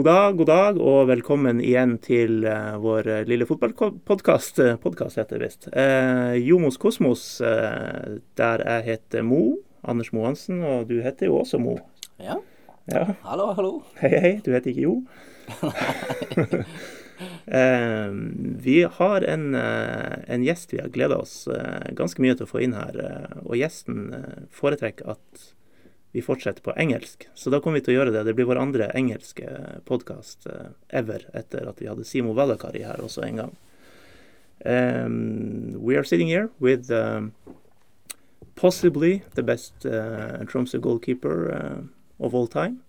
God dag, god dag, og velkommen igjen til uh, vår uh, lille fotballpodkast. Uh, Podkast heter det visst. Uh, Jomos Kosmos, der jeg heter Mo. Anders Mo Hansen, og du heter jo også Mo. Ja. ja. Hallo, hallo. Hei, hei. Du heter ikke Jo? vi har en, en, gjest vi har gleda oss ganske mye til å få inn her. og gjesten foretrekker at vi fortsetter på engelsk. Så da kommer vi til å gjøre det. Det blir vår andre engelske podkast uh, ever etter at vi hadde Simo Valakari her også en gang. Um, we are sitting here with um, possibly the best uh, Tromsø goalkeeper uh, of all time.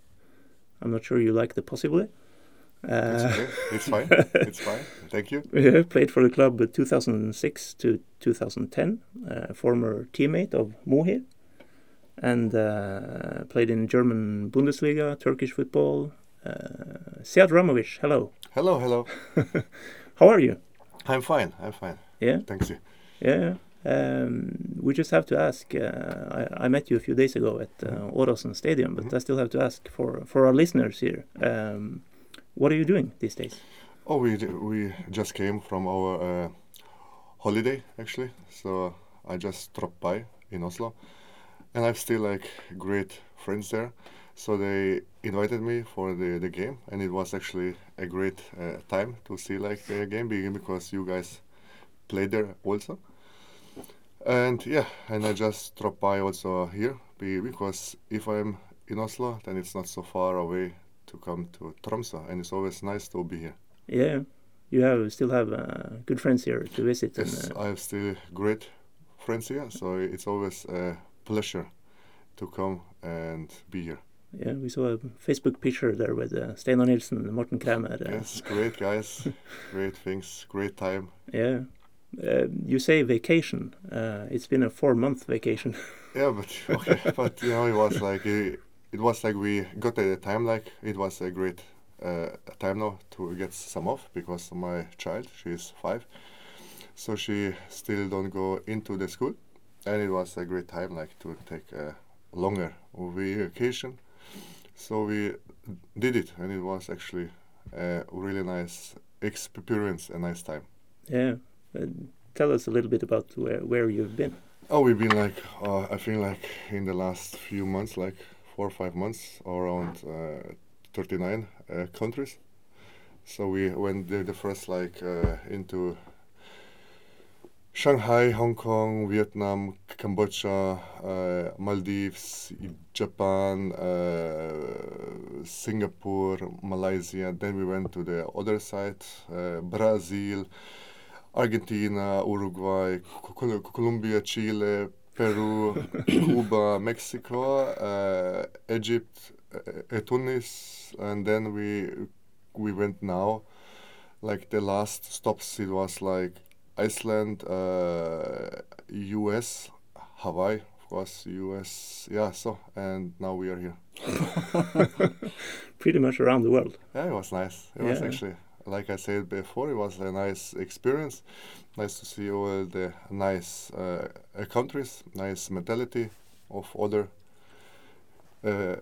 I'm not sure you like the possibly. it's okay. It's fine. It's fine. Thank you. Yeah, played for the club 2006 to 2010. Uh, former teammate of Mohir and uh, played in German Bundesliga, Turkish football. Uh, Sead Ramovic, hello. Hello, hello. How are you? I'm fine. I'm fine. Yeah. Thanks you. Yeah. Um, we just have to ask. Uh, I, I, met you a few days ago at uh, mm-hmm. Stadium, but mm -hmm. I still have to ask for for our listeners here. Um, what are you doing these days? Oh, we we just came from our uh, holiday actually, so I just dropped by in Oslo and I've still like great friends there. So they invited me for the, the game, and it was actually a great uh, time to see like the game begin because you guys played there also. And yeah, and I just dropped by also here because if I'm in Oslo, then it's not so far away to come to Tromsø, and it's always nice to be here. Yeah, you have still have uh, good friends here to visit. Yes, and, uh, I have still great friends here, so it's always uh, pleasure to come and be here. Yeah, we saw a Facebook picture there with uh, Steinar Nilsen and Morten Kremer. Uh, yes, great guys, great things, great time. Yeah. Uh, you say vacation. Uh, it's been a four-month vacation. yeah, but okay, but you know, it was like it, it was like we got a time like it was a great uh, time now to get some off because my child she's five, so she still don't go into the school and it was a great time like to take a longer vacation. So we did it and it was actually a really nice experience a nice time. Yeah. Uh, tell us a little bit about where, where you've been. Oh we've been like uh, i think like in the last few months like four or five months around uh, 39 uh, countries. So we went the, the first like uh, into Shanghai, Hong Kong, Vietnam, Cambodia, uh, Maldives, Japan, uh, Singapore, Malaysia. Then we went to the other side, uh, Brazil, Argentina, Uruguay, Colombia, Chile, Peru, Cuba, Mexico, uh, Egypt, uh, Tunis, and then we we went now. Like the last stops, it was like Iceland, uh, US, Hawaii, of course, US. Yeah, so and now we are here. Pretty much around the world. Yeah, it was nice. It yeah. was actually, like I said before, it was a nice experience. Nice to see all the nice uh, countries, nice mentality of other uh,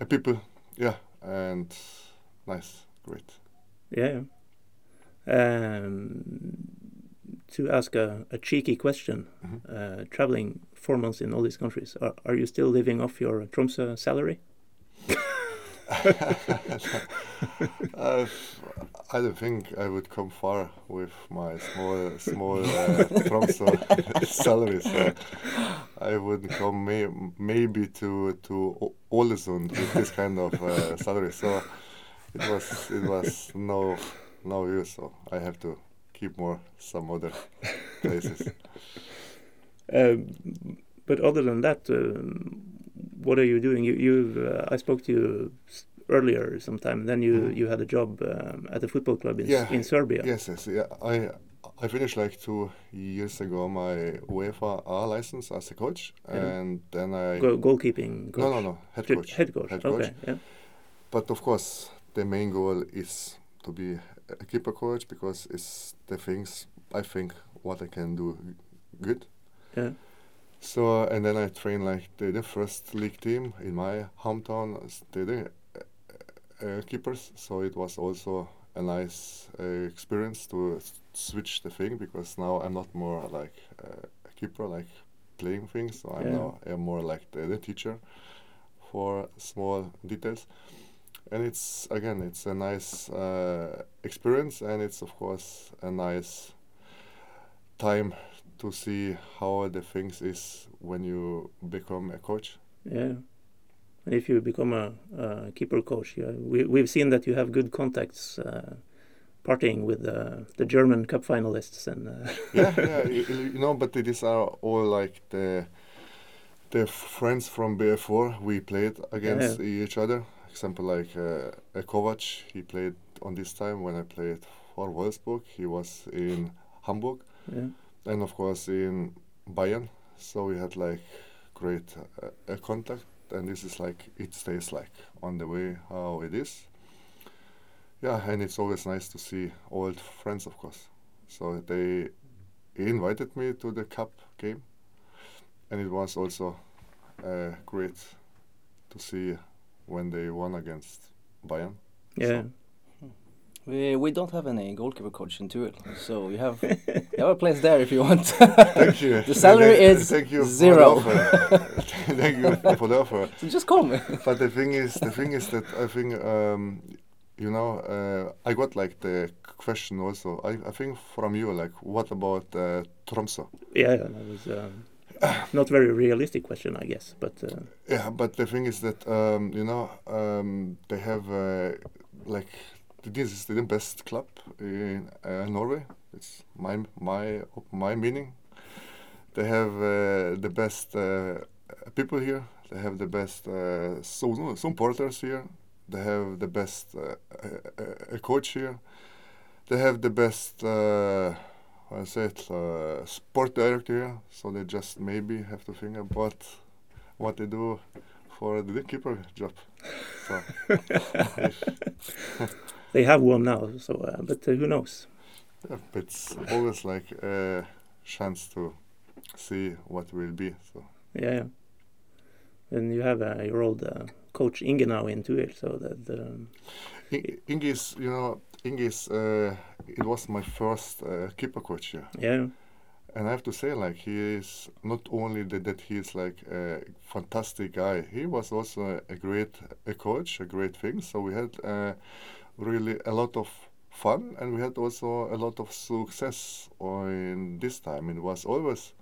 uh, people. Yeah, and nice, great. Yeah. Um, to ask a, a cheeky question, mm-hmm. uh, traveling four months in all these countries, are, are you still living off your Tromsø salary? uh, I don't think I would come far with my small small uh, Tromsø salary. So I would come may, maybe to to Ålesund with this kind of uh, salary. So it was it was no no use. So I have to keep more some other places. Um, but other than that, um, what are you doing? You, you uh, I spoke to you earlier sometime. And then you mm. you had a job um, at a football club in yeah, in Serbia. Yes, yes, yeah. I I finished like two years ago my UEFA A license as a coach, yeah. and then I Go goalkeeping. Coach. No, no, no, head coach. Head coach. Head coach. Okay. Yeah. But of course, the main goal is to be a keeper coach because it's the things I think what I can do good. Yeah. So uh, and then I train like the, the first league team in my hometown. They do uh, keepers, so it was also a nice uh, experience to s- switch the thing because now I'm not more like uh, a keeper, like playing things. So I'm now I'm more like the, the teacher for small details, and it's again it's a nice uh, experience, and it's of course a nice time to see how the things is when you become a coach. Yeah. And if you become a, a keeper coach, you, we, we've seen that you have good contacts uh, partying with uh, the German Cup finalists. and uh, yeah, yeah, you, you know, but these are all like the the friends from before we played against each other. Example like uh, Kovac, he played on this time when I played for Wolfsburg. He was in Hamburg, yeah. and of course in Bayern. So we had like great uh, uh, contact, and this is like it stays like on the way how it is. Yeah, and it's always nice to see old friends, of course. So they invited me to the cup game, and it was also uh, great to see when they won against Bayern. Yeah. We we don't have any goalkeeper coach in TUIL, so you have you have a place there if you want. Thank you. The salary Thank- is thank you zero. For thank you for the offer. so just call me. But the thing is, the thing is that I think, um, you know, uh, I got like the question also. I, I think from you, like, what about uh, Tromsø? Yeah, that was um, not very realistic question, I guess. But uh, Yeah, but the thing is that um, you know um, they have uh, like this is the best club in uh, Norway. It's my my my meaning. They have uh, the best uh, people here. They have the best uh, supporters here. They have the best uh, coach here. They have the best. I say it, uh, sport director here. So they just maybe have to think about what they do for the keeper job. So they have one now. So, uh, but uh, who knows? yeah, it's always like a chance to see what will be. So Yeah. yeah. And you have uh, your old uh, coach Inge now in TUIL, so that um, Inge is, you know, Inge is, uh, it was my first uh, keeper coach here. yeah, And I have to say, like, he is not only that, that he is like a fantastic guy, he was also a great a coach, a great thing. So we had uh, really a lot of fun and we had also a lot of success in this time. It was always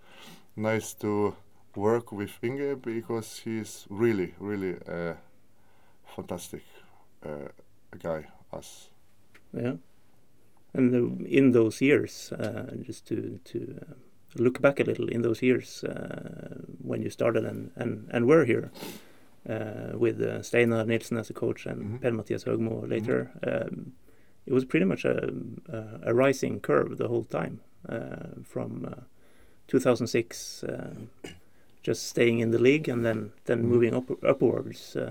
nice to work with Inge because he's really, really a fantastic uh, guy, us. yeah. And uh, in those years, uh, just to to uh, look back a little, in those years uh, when you started and and, and were here uh, with uh, Steinar Nilsen as a coach and Mhm. Per Mathias Høgmo later, um, it was pretty much a a, a rising curve the whole time uh, from uh, 2006. Uh, just staying in the league and then then Mhm. moving up upwards uh,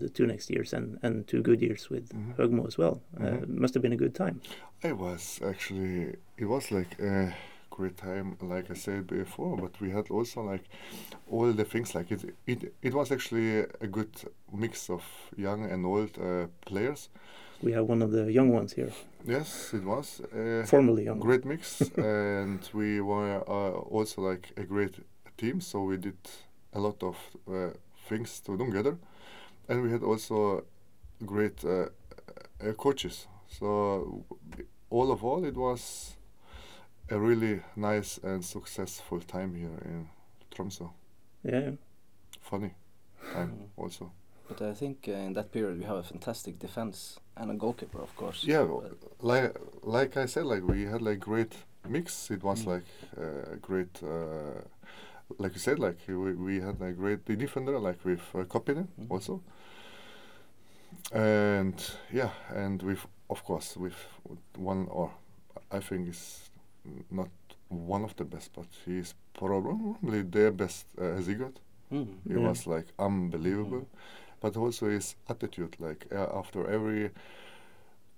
the two next years and and two good years with Mhm. Høgmo as well. Uh, Mhm. must have been a good time. It was actually it was like a great time, like I said before. But we had also like all the things like it. It it was actually a good mix of young and old uh, players. We have one of the young ones here, Yes, it was a formerly young. great mix, and we were uh, also like a great team. So we did a lot of uh, things together, and we had also great uh, uh, coaches. So all of all, it was a really nice and successful time here in Tromsø. Yeah, yeah. Funny time Mm. also. But I think uh, in that period we have a fantastic defense and a goalkeeper, of course. Yeah, But- like like I said, like we had like great mix. It was Mm. like uh, great, uh, like you said, like we, we had a great defender, like with uh, Koppinen Mhm. also. And yeah, and with of course with one or I think is not one of the best, but he's probably their best uh, Sigurd. Mm. He Yeah. was like unbelievable, Mhm. but also his attitude. Like uh, after every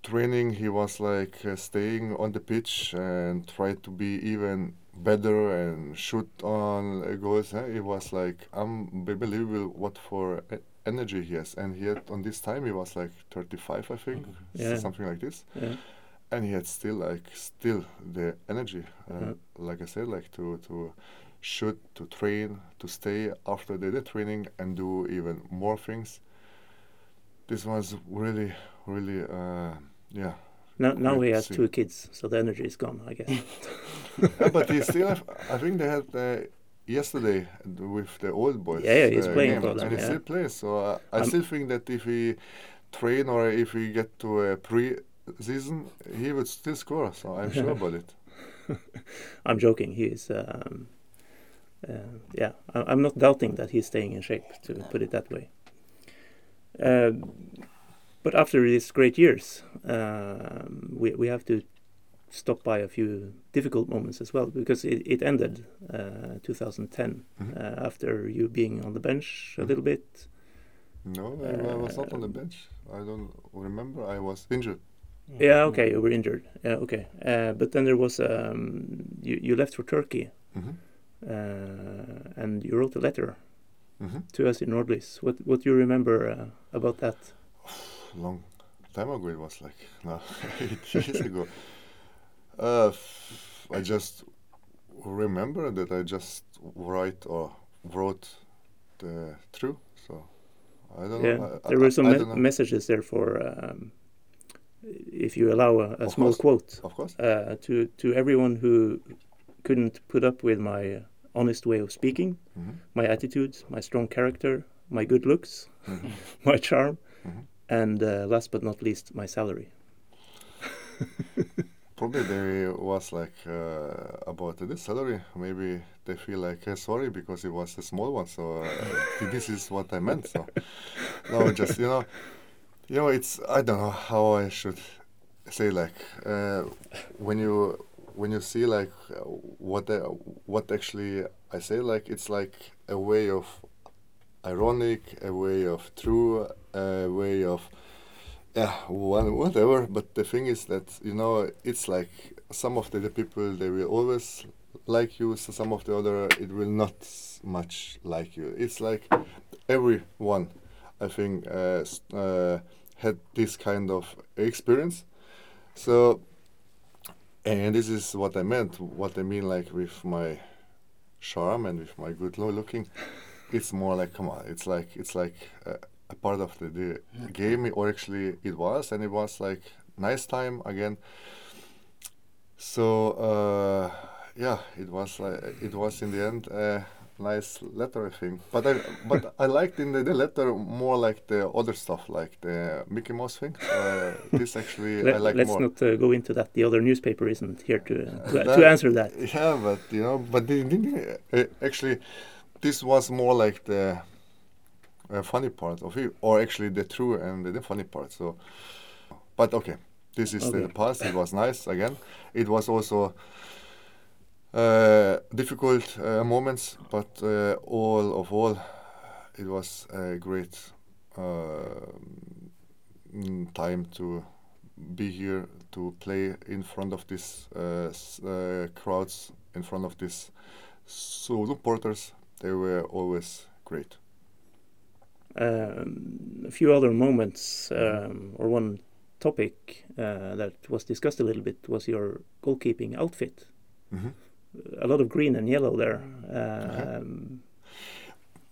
training, he was like uh, staying on the pitch and tried to be even better and shoot on goals. Huh? It was like unbelievable what for energy he has, and he had on this time he was like 35, I think, Yeah. something like this, Yeah. and he had still like still the energy, uh, Yeah. like I said, like to to shoot, to train, to stay after the, the training and do even more things. This was really, really, uh, yeah. Now, now he has two kids, so the energy is gone, I guess. Yeah, but he still have, I think they had uh, yesterday with the old boys. Yeah, yeah, he's uh, playing game, for them, and he yeah. still plays. So uh, I still think that if he train or if he get to a pre-season, he would still score. So I'm sure about it. I'm joking. He is, um, uh, yeah, I, I'm not doubting that he's staying in shape, to put it that way. Um, but after these great years, we, we have to stop by a few difficult moments as well because it, it ended uh, 2010 Mhm. uh, after you being on the bench a Mhm. little bit. No, I, I was not on the Um, bench. I don't remember. I was injured. Yeah, okay, you were injured. Yeah, okay. Uh, but then there was um, you, you left for Turkey hmm uh, and you wrote a letter hmm to us in Nordlys. What what do you remember uh, about that? Long time ago. It was like no, eight years ago. Uh, I just remember that I just write or wrote the true. So I don't yeah, know. I, there I, were some me- messages there for, um, if you allow a, a small course. quote, Of course. uh, to to everyone who couldn't put up with my honest way of speaking, hmm my attitude, my strong character, my good looks, hmm my charm, Mhm. And uh, last but not least, my salary. Probably they was like uh, about the salary. Maybe they feel like uh, sorry because it was a small one. So uh, this is what I meant. So no, just you know, you know, it's I don't know how I should say like uh, when you when you see like what what actually I say like it's like a way of ironic, a way of true, a way of yeah, one, whatever. But the thing is that you know it's like some of the, the people they will always like you. So some of the other it will not much like you. It's like everyone, I think, uh, uh, had this kind of experience. So, and this is what I meant. What I mean, like with my charm and with my good looking, it's more like come on. It's like it's like. Uh, a part of the, the game or actually it was and it was like nice time again so uh, yeah it was like it was in the end a nice letter i think but i but i liked in the, the letter more like the other stuff like the mickey mouse thing uh, this actually i like Let, us more not uh, go into that. The other newspaper isn't here to to, That- to answer that. Yeah, but you know, but the, the, uh, actually, this was more like the uh, funny part of it, or actually the true and the, funny part. So, but okay, this is the, Okay. the past. It was nice again. It was also uh, difficult uh, moments, but uh, all of all, it was a great uh, mm, time to be here to play in front of these uh, s- uh, crowds, in front of these supporters. They were always great. Um, a few other moments, um, or one topic uh, that was discussed a little bit was your goalkeeping outfit. hmm A lot of green and yellow there. Uh-huh. Um,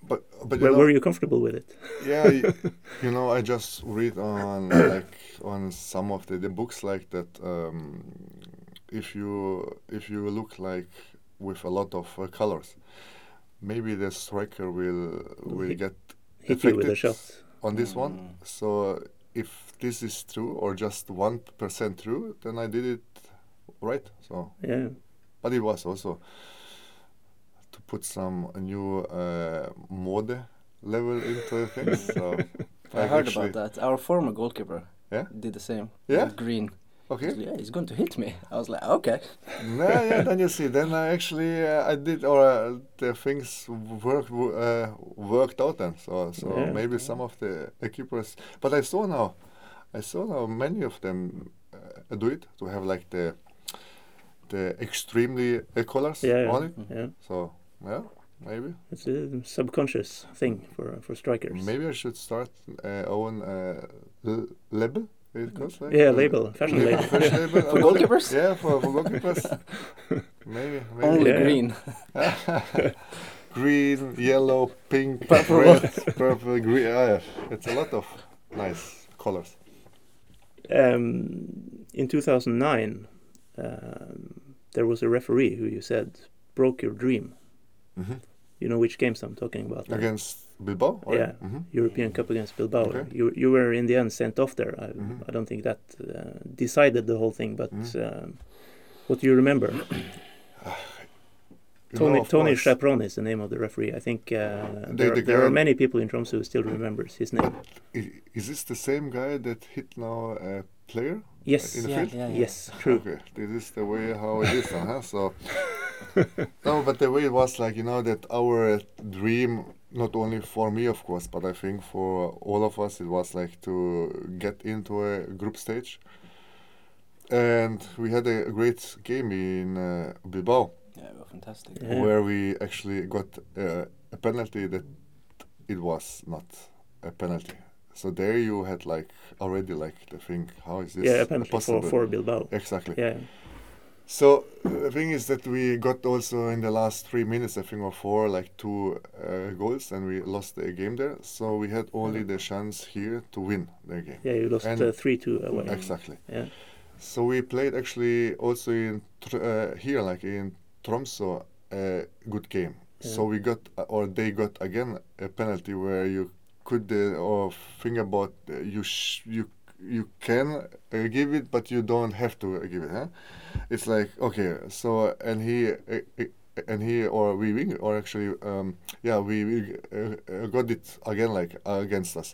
But but you were, know, were you comfortable with it? yeah, y- you know, I just read on like on some of the, the books like that. Um, if you if you look like with a lot of uh, colors, maybe the striker will will get Hit you with a affected shot. on this one. Mm. So if this is true or just one percent true, then I did it right. So, Yeah. but it was also to put some new uh, mode level into things. So I I've heard about that. Our former goalkeeper Yeah? did the same. Yeah? Green. Okay. He's like, yeah, he's going to hit me. I was like, okay. yeah, yeah. Then you see, then I actually uh, I did or uh, the things worked uh, worked out then. So so Yeah. maybe some of the uh, keepers, but I saw now, I saw now many of them uh, do it to have like the the extremely uh, colors Yeah. on it. Yeah. So yeah, maybe. It's a subconscious thing for for strikers. Maybe I should start uh, own uh, l- label. It goes like Yeah, label, fashion label. fashion label. For goalkeepers? Yeah, for, for goalkeepers. maybe, maybe. Only Yeah. green. green, yellow, pink, Purple. red, purple, green. Ah, yeah. It's a lot of nice colors. Um, in 2009, um, there was a referee who you said broke your dream. Mhm. You know which games I'm talking about? right? Against Bilbao? or- Yeah. mhm. European Cup against Bilbao. Okay. You you were in the end sent off there. I, Mhm. I don't think that uh, decided the whole thing, but Mhm. um, what do you remember? You Tony know, Tony course. Chapron is the name of the referee. I think uh, The- there, the there are many people in Tromsø who still remembers his name. Is this the same guy that hit now a player? Yes, in the Yeah, field? yeah, yeah. yes, true. Okay, this is the way how it is, huh? So, no, but the way it was like you know that our dream, not only for me of course, but I think for all of us, it was like to get into a group stage, and we had a great game in uh, Bilbao Yeah, we were fantastic. Yeah. where we actually got uh, a penalty that it was not a penalty. So there you had like already like the thing, how is this Yeah, a penalty for, for Bilbao. Exactly. Yeah, So the thing is that we got also in the last three minutes, I think, or four, like two uh, goals, and we lost the game there. So we had only the chance here to win the game. yeah, you lost uh, three two away. Exactly. Yeah, So we played actually also in tr- uh, here, like in Tromsø, a good game. So we got, uh, or they got again a penalty where you could, uh, or think about uh, you sh- you you can uh, give it, but you don't have to uh, give it. Huh? It's like okay, so and he. Uh, uh, and he or we win or actually um, yeah we, we got it again like uh, against us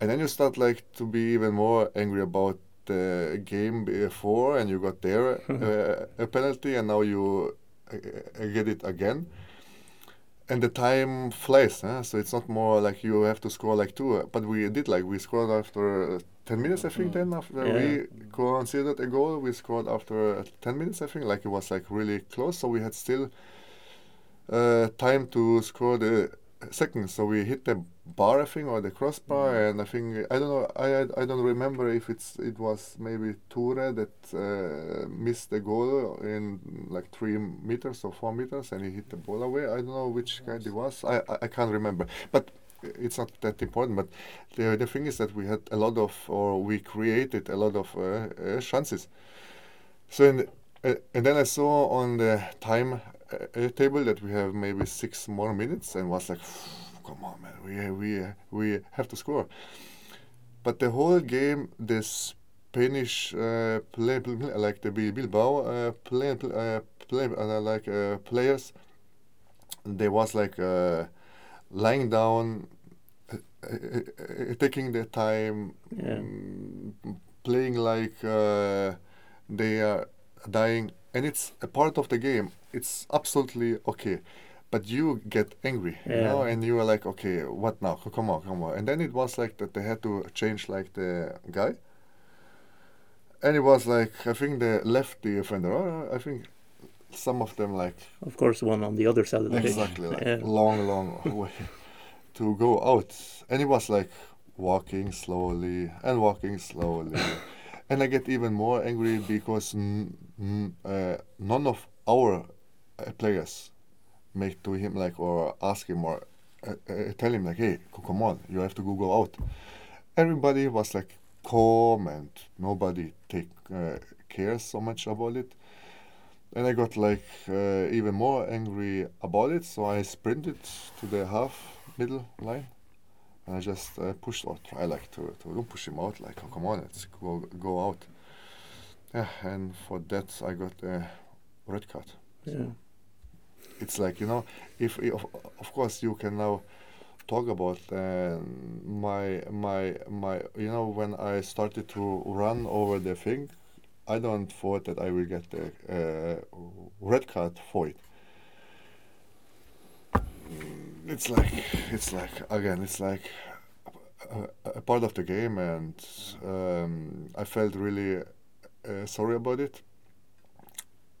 and then you start like to be even more angry about the game before and you got there uh, a penalty and now you uh, uh, get it again and the time flies huh? so it's not more like you have to score like two uh, but we did like we scored after uh, 10 minutes i think then after Yeah. we considered a goal we scored after uh, 10 minutes i think like it was like really close so we had still uh, time to score the second so we hit the bar i think or the crossbar and i think i don't know i i, I don't remember if it's it was maybe Tore that uh, missed the goal in like three meters or four meters and he hit the ball away. I don't know which guy it was. I i, I can't remember. But it's not that important. But the, the thing is that we had a lot of or we created a lot of uh, uh, chances. So in, uh, and then I saw on the time uh, uh, table that we have maybe six more minutes, and was like, "Come on, man, we we we have to score." But the whole game, the Spanish uh, play, play like the Bilbao uh, play, pl- uh, play uh, like uh, players, they was like uh, lying down, uh, taking their time, Yeah. mm, playing like uh, they are dying, and it's a part of the game. It's absolutely okay, but you get angry, you know, and you are like, okay, what now? Come on, come on. And then it was like that they had to change like the guy, and it was like I think they left the offender. Oh, or I think some of them like of course, one on the other side of the exactly like Yeah. long, long way to go out, and it was like walking slowly and walking slowly. And I get even more angry because uh, none of our uh, players make to him like or ask him or uh, uh, tell him like, hey, come on, you have to go out. Everybody was like calm and nobody take uh, cares so much about it. And I got like uh, even more angry about it, so I sprinted to the half middle line and I just pushed or try like to, to don't push him out like oh come on let's go go out yeah and for that I got a red card Yeah. it's like you know if, if of, of course you can now talk about uh, my my my you know when I started to run over the thing I don't thought that I will get a uh, red card for it Mm, it's like it's like again it's like a, a part of the game and um, I felt really uh, sorry about it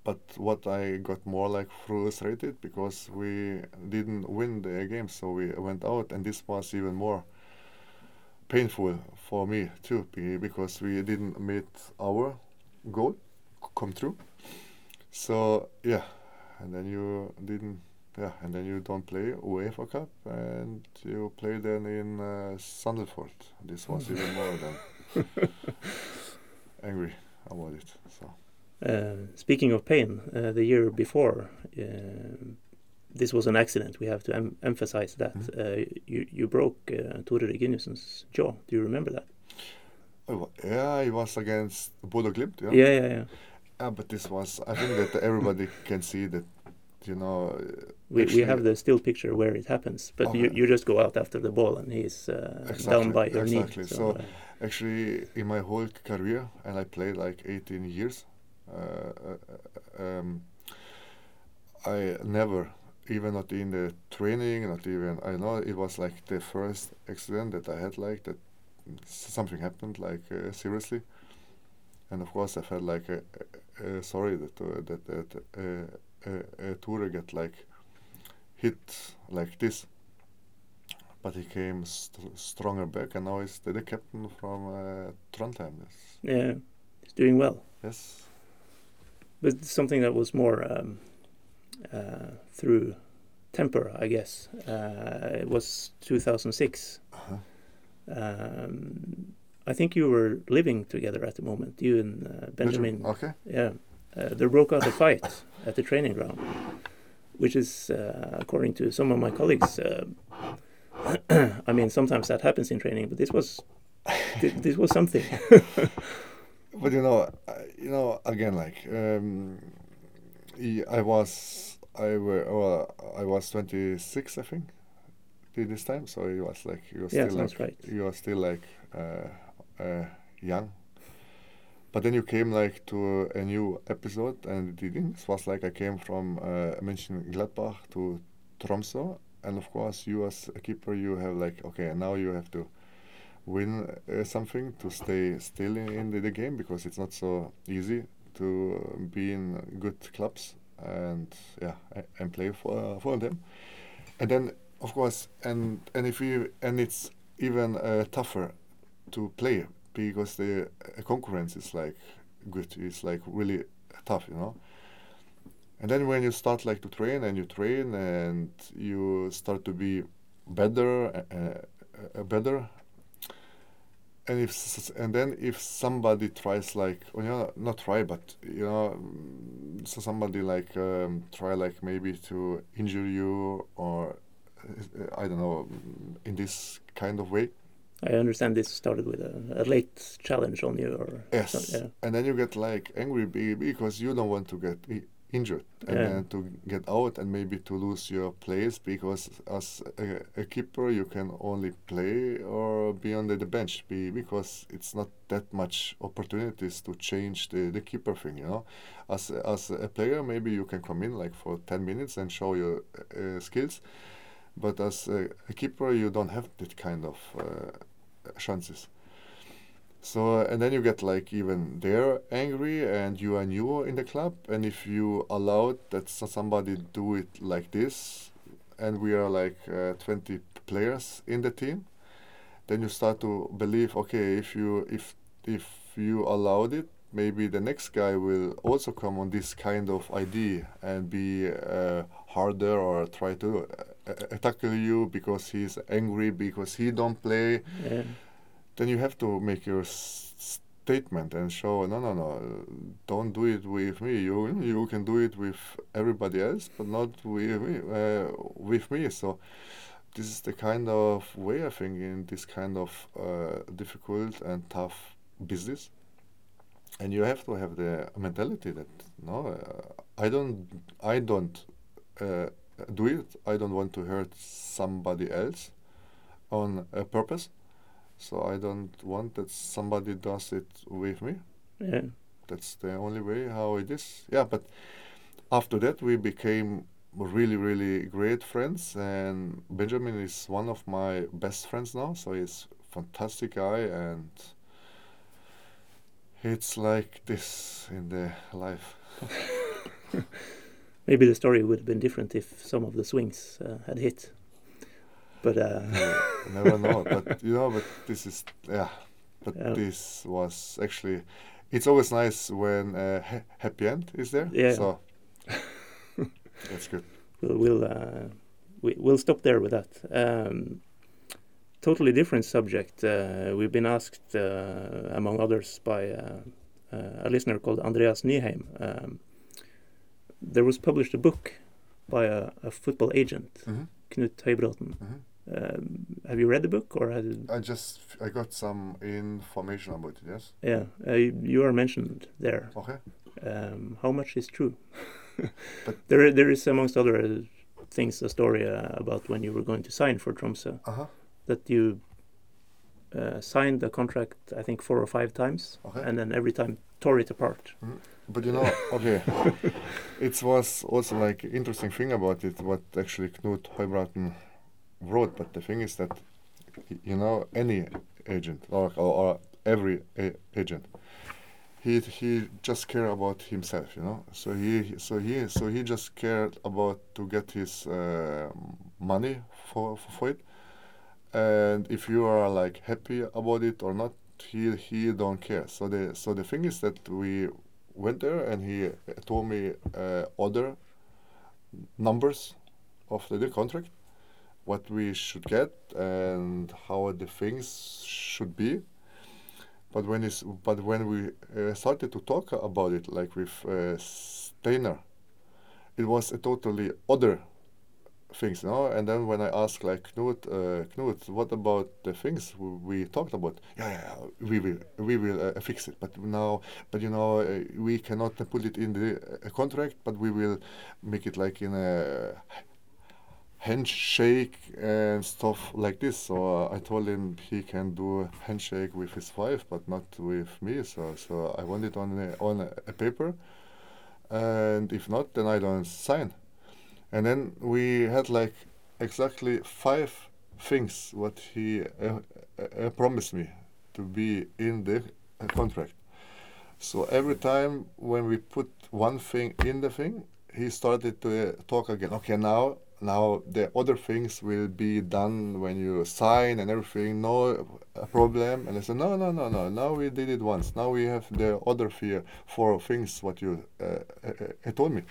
but what I got more like frustrated because we didn't win the game, so we went out, and this was even more painful for me too, be- because we didn't meet our goal come true. So yeah, and then you didn't, yeah, and then you don't play UEFA Cup, and you play then in uh, Sandefjord. This was even more than angry about it. So. Uh, speaking of pain, uh, the year before, uh, this was an accident. We have to em emphasize that. Mhm. Uh, you you broke uh, Tore Reginiussen's jaw. Do you remember that? Oh, yeah, it was against Bodø Glimt. Yeah? Yeah, yeah, yeah. Yeah, but this was. I think that everybody can see that, you know. uh, We, we have the still picture where it happens, but you, Okay. you just go out after the ball and he's uh, Exactly, down by your exactly. knee. So- uh, Actually, in my whole career, and I played like 18 years, uh, uh, um, I never, even not in the training, not even, I know it was like the first accident that I had, like that something happened, like uh, seriously. And of course, I felt like uh, uh, sorry that uh, that, that uh, uh, uh, Tore get like hit like this but he came st- stronger back, and now he's the, the captain from uh, Trondheim. Yes. yeah, he's doing well. yes. But something that was more um, uh, through temper, I guess. Uh, it was 2006. Uh-huh. Um, I think you were living together at the moment, you and uh, Benjamin. Okay. Yeah, uh, there broke out a fight at the training ground, which is, uh, according to some of my colleagues, uh, I mean, sometimes that happens in training, but this was thi- this was something. But you know, I- you know, again, like um, I was, I were, well, I was 26, I think, this time. So it was like, you was Yeah, still like, right. he was still like uh, uh, young. But then you came like to a new episode, and it didn't. It was like I came from uh, Gladbach to Tromsø, and of course, you as a keeper, you have like, okay, now you have to win uh, something to stay still in, in the, the game because it's not so easy to uh, be in good clubs and yeah and play for for them. And then of course and and if you and it's even uh, tougher to play because the uh, concurrence is like good it's like really tough you know and then when you start like to train and you train and you start to be better uh, uh, better and if and then if somebody tries like you know, not try but you know mm, so somebody like um, try like maybe to injure you or uh, I don't know mm, in this kind of way I understand this started with a, a late challenge on you, or yes yeah. and then you get like angry because you don't want to get injured and Yeah. then to get out and maybe to lose your place because as a, a keeper you can only play or be on the, the bench be, because it's not that much opportunities to change the, the keeper thing you know as as a player maybe you can come in like for 10 minutes and show your uh, skills but as a, a keeper you don't have that kind of uh, chances so and then you get like even they're angry and you are new in the club and if you allowed that somebody do it like this and we are like uh, 20 players in the team then you start to believe okay if you if if you allowed it maybe the next guy will also come on this kind of idea and be uh, harder or try to uh, uh, you because he's angry because he don't play yeah. Then you have to make your s- statement and show no no no don't do it with me. You you can do it with everybody else but not with me uh, with me. So this is the kind of way I think in this kind of uh, difficult and tough business. And you have to have the mentality that no uh, I don't I don't uh, do it. I don't want to hurt somebody else on a purpose so I don't want that somebody does it with me. yeah. That's the only way how it is. Yeah, but after that we became really, really great friends, and Benjamin is one of my best friends now. So he's fantastic guy, and it's like this in the life. Maybe the story would have been different if some of the swings uh, had hit. But uh, never know. But you know, but this is yeah. But Yeah. this was actually. It's always nice when uh, ha- happy end is there. Yeah. So that's good. we'll we'll, uh, we, we'll stop there with that. Um, totally different subject. Uh, we've been asked, uh, among others, by uh, uh, a listener called Andreas Nyheim. Um, there was published a book by a, a football agent, Mhm. Knut Høybråten. Mhm. Um, have you read the book, or has, I just I got some information about it. Yes. yeah, uh, you are mentioned there. Okay. Um, how much is true? But- there, there is amongst other things a story uh, about when you were going to sign for Tromsø Uh huh. that you uh, signed the contract I think four or five times, Okay. and then every time tore it apart. But you know, okay, it was also like interesting thing about it. What actually Knut Høybråten wrote. But the thing is that you know any agent or or, or every agent, he he just care about himself. You know, so he so he so he just cared about to get his uh, money for for it. And if you are like happy about it or not, he he don't care. So the so the thing is that we went there and he uh, told me uh, other numbers of the, the contract, what we should get and how the things should be. But when it's but when we uh, started to talk about it, like with uh, Steinar, it was a totally other things, no? And then when I asked like Knut, uh, Knut, what about the things we talked about? Yeah, yeah, yeah, we will, we will uh, fix it. But now, but you know, uh, we cannot put it in the uh, contract, but we will make it like in a handshake and stuff like this. So uh, I told him he can do a handshake with his wife, but not with me. So so I want it on a, on a, paper, and if not, then I don't sign. And then we had like exactly five things what he uh, uh, promised me to be in the uh, contract. So every time when we put one thing in the thing, he started to uh, talk again. Okay, now now the other things will be done when you sign and everything. No problem. And I said, no, no, no, no. Now we did it once. Now we have the other fear for things what you uh, uh, uh, told me.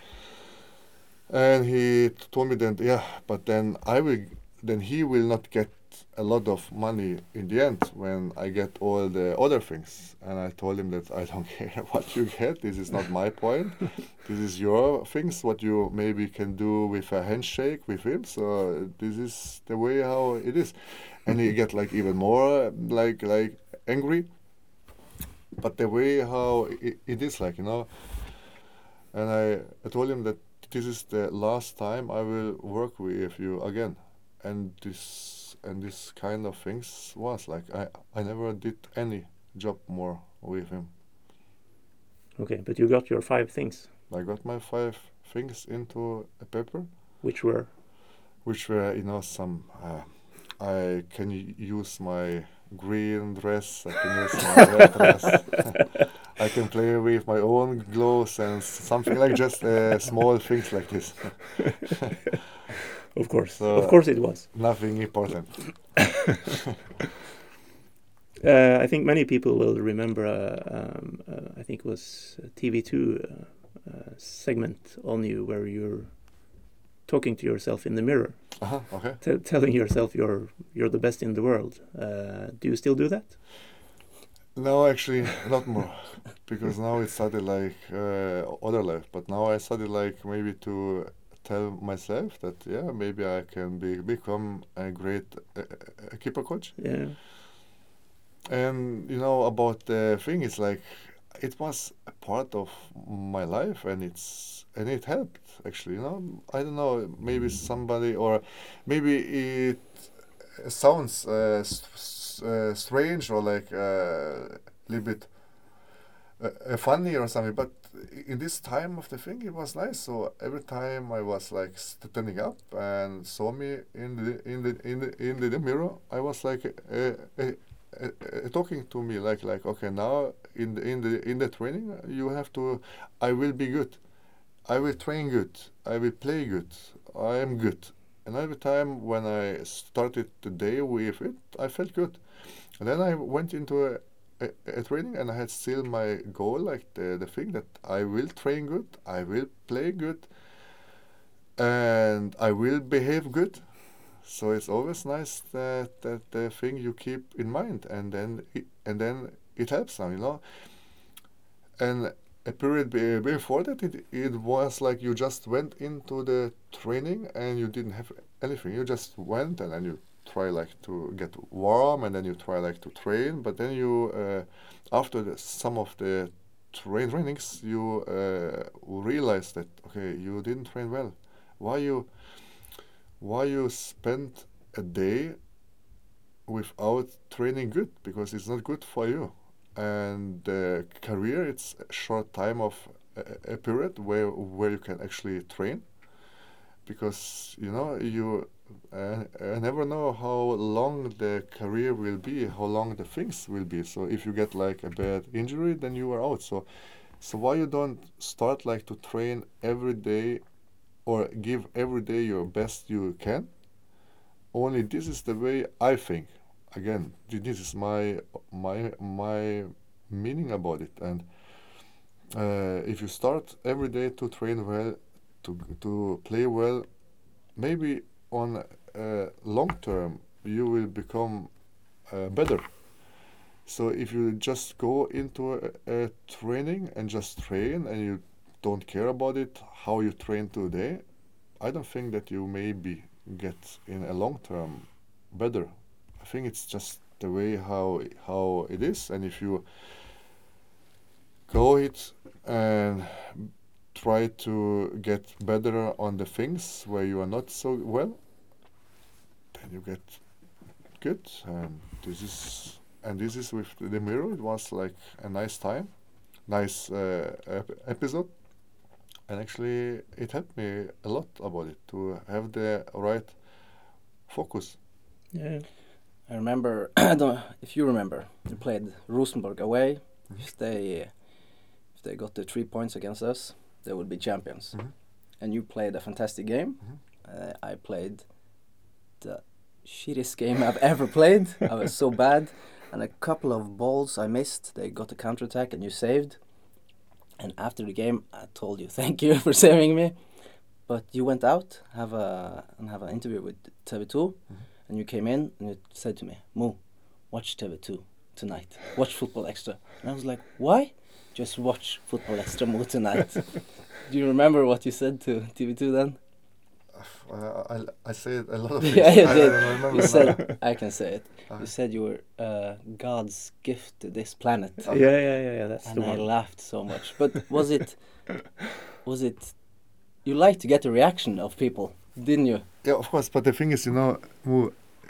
And he told me that yeah, but then I will, then he will not get a lot of money in the end when I get all the other things. And I told him that I don't care what you get. This is not my point. this is your things. What you maybe can do with a handshake with him. So this is the way how it is. And he get like even more like like angry. But the way how it, it is like you know. And I, I told him that this is the last time I will work with you again, and this and this kind of things was like I I never did any job more with him. Okay, but you got your five things, I got my five things into a paper, which were which were you know some. Uh, I can use my green dress. I can use my red dress. I can play with my own gloves and something like just uh, small things like this. of course, So- of course it was. Nothing important. Uh, I think many people will remember. Uh, um, uh, I think it was TV2 uh, uh, segment on you where you're talking to yourself in the mirror, Uh-huh, okay. t- telling yourself you're you're the best in the world. Uh, do you still do that? No, actually, not more, because now it started like uh, other life. But now I started like maybe to tell myself that yeah, maybe I can be become a great uh, uh, keeper coach. Yeah. And you know about the thing, it's like it was a part of my life, and it's and it helped actually. You know, I don't know, maybe somebody or maybe it sounds uh, uh, strange or like a little bit uh, uh, funny or something, but in this time of the thing, it was nice. So every time I was like standing up and saw me in the in the in the in the, mirror, I was like uh, uh, uh, talking to me like like okay now in the in the in the training you have to I will be good I will train good. I will play good. I am good. And every time when I started the day with it, I felt good. And then I went into a, Uh, uh, a, a training and I had still my goal, like the, the thing that I will train good, I will play good, and I will behave good. So it's always nice that, that the thing you keep in mind, and then it, and then it helps now, you know. And a period be- before that, it, it was like you just went into the training and you didn't have anything. You just went and then you try like to get warm and then you try like to train. But then you, uh, after the, some of the train trainings, you uh, realize that okay, you didn't train well. Why you, why you spent a day without training good because it's not good for you and the career it's a short time of a, a period where where you can actually train because you know you uh, I never know how long the career will be how long the things will be. So if you get like a bad injury then you are out. So so why you don't start like to train every day or give every day your best you can? Only this is the way i think. Again this is my my my meaning about it. And uh, if you start every day to train well to to play well maybe on uh, long term you will become uh, better. So if you just go into a, a training and just train and you don't care about it how you train today i don't think that you maybe get in a long term better. I think it's just the way how how it is, and if you go it and try to get better on the things where you are not so well, you get good. And this is and this is with the mirror. It was like a nice time, nice uh, ep- episode, and actually it helped me a lot about it to have the right focus. Yeah. I remember, I don't know if you remember, we played Rosenborg away. If they if they got the three points against us, they would be champions. Mhm. And you played a fantastic game. Mhm. Uh, I played the shittiest game I've ever played. I was so bad, and a couple of balls I missed. They got a counter attack, and you saved. And after the game, I told you thank you for saving me. But you went out have a and have an interview with TV2, mm-hmm. and you came in and you said to me, "Mo, watch TV2 tonight. Watch Football Extra." And I was like, "Why?" Just watch Football Extra Mo tonight. Do you remember what you said to TV2 then? Uh, I, I said a lot of Yeah, things. you I, did. I You now. said, I can say it. Uh, You said you were uh, God's gift to this planet. Yeah, yeah, yeah, yeah. That's and the I one. laughed so much. But was it, was it, you like to get the reaction of people, didn't you? Yeah, of course. But the thing is, you know,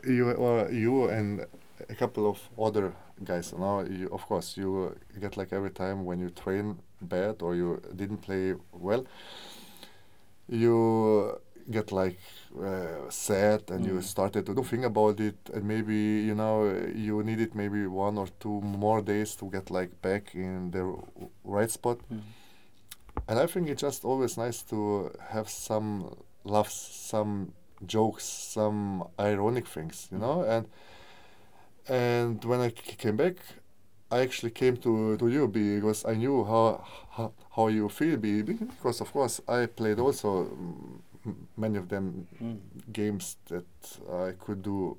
you or you and a couple of other guys, you know, you, of course, you get like every time when you train bad or you didn't play well, you get like uh, sad and you Mm. started to do think about it and maybe you know you needed maybe one or two more days to get like back in the right spot and I think it's just always nice to have some laughs, some jokes, some ironic things, you know. And and when I c- came back, I actually came to, to you because I knew how how, how you feel be because of course I played also mm, many of them Mm. games that I could do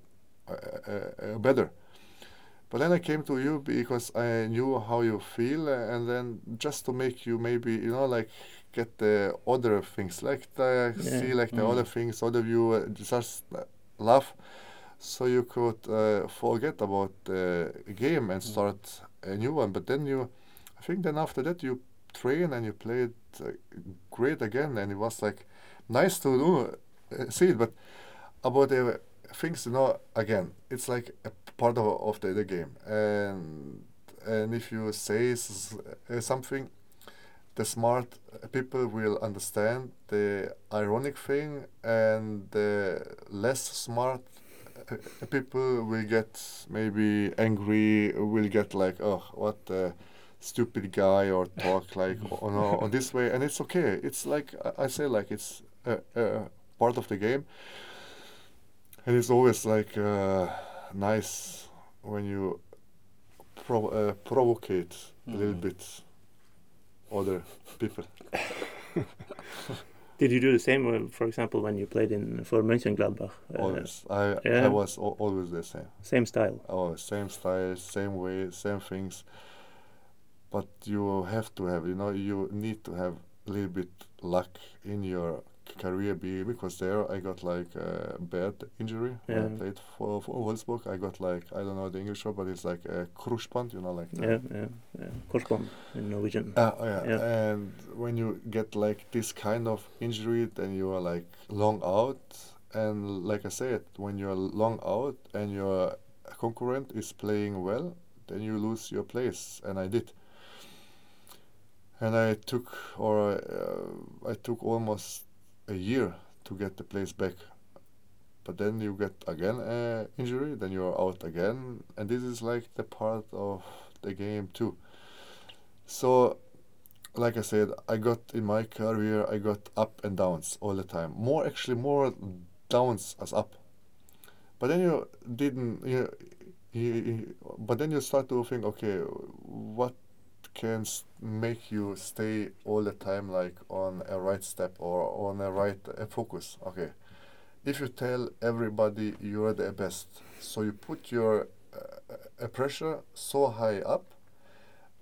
uh, uh, uh, better. But then I came to you because I knew how you feel, uh, and then just to make you maybe you know like get the other things, like the, see Yeah. like the Mm. other things, other view, uh, just laugh, so you could uh, forget about the game and Mm. start a new one. But then you, I think then after that you train and you played uh, great again, and it was like nice to do uh, see it. But about the things, you know, again, it's like a part of, of the, the game, and and if you say uh, something, the smart people will understand the ironic thing, and the less smart uh, people will get maybe angry, will get like, oh, what the stupid guy or talk like on, on this way, and it's okay. It's like I- say, like it's a, a part of the game, and it's always like uh, nice when you provo- uh, provocate a little Mhm. bit other people. Did you do the same, uh, for example, when you played in for Mönchengladbach? Uh, Always, I yeah. I was al- always the same. Same style. Oh, same style, same way, same things. But you have to have, you know, you need to have a little bit luck in your career be because there I got like a bad injury when I played for, for Wolfsburg. I got like I don't know the English word, but it's like a Kreuzband, you know, like Yeah, yeah, yeah. Korsbånd in Norwegian. Uh, yeah. Yeah. and when you get like this kind of injury, then you are like long out. And like I said, when you're long out and your concurrent is playing well, then you lose your place, and I did. And I took, or uh, I took almost a year to get the place back. But then you get again a injury, then you're out again, and this is like the part of the game too. So like I said, I got in my career, I got up and downs all the time. More actually, more downs as up. But then you didn't. You, you, you- but then you start to think, okay, what can s- make you stay all the time like on a right step or on a right uh, focus? Okay, if you tell everybody you're the best, so you put your uh, uh, pressure so high up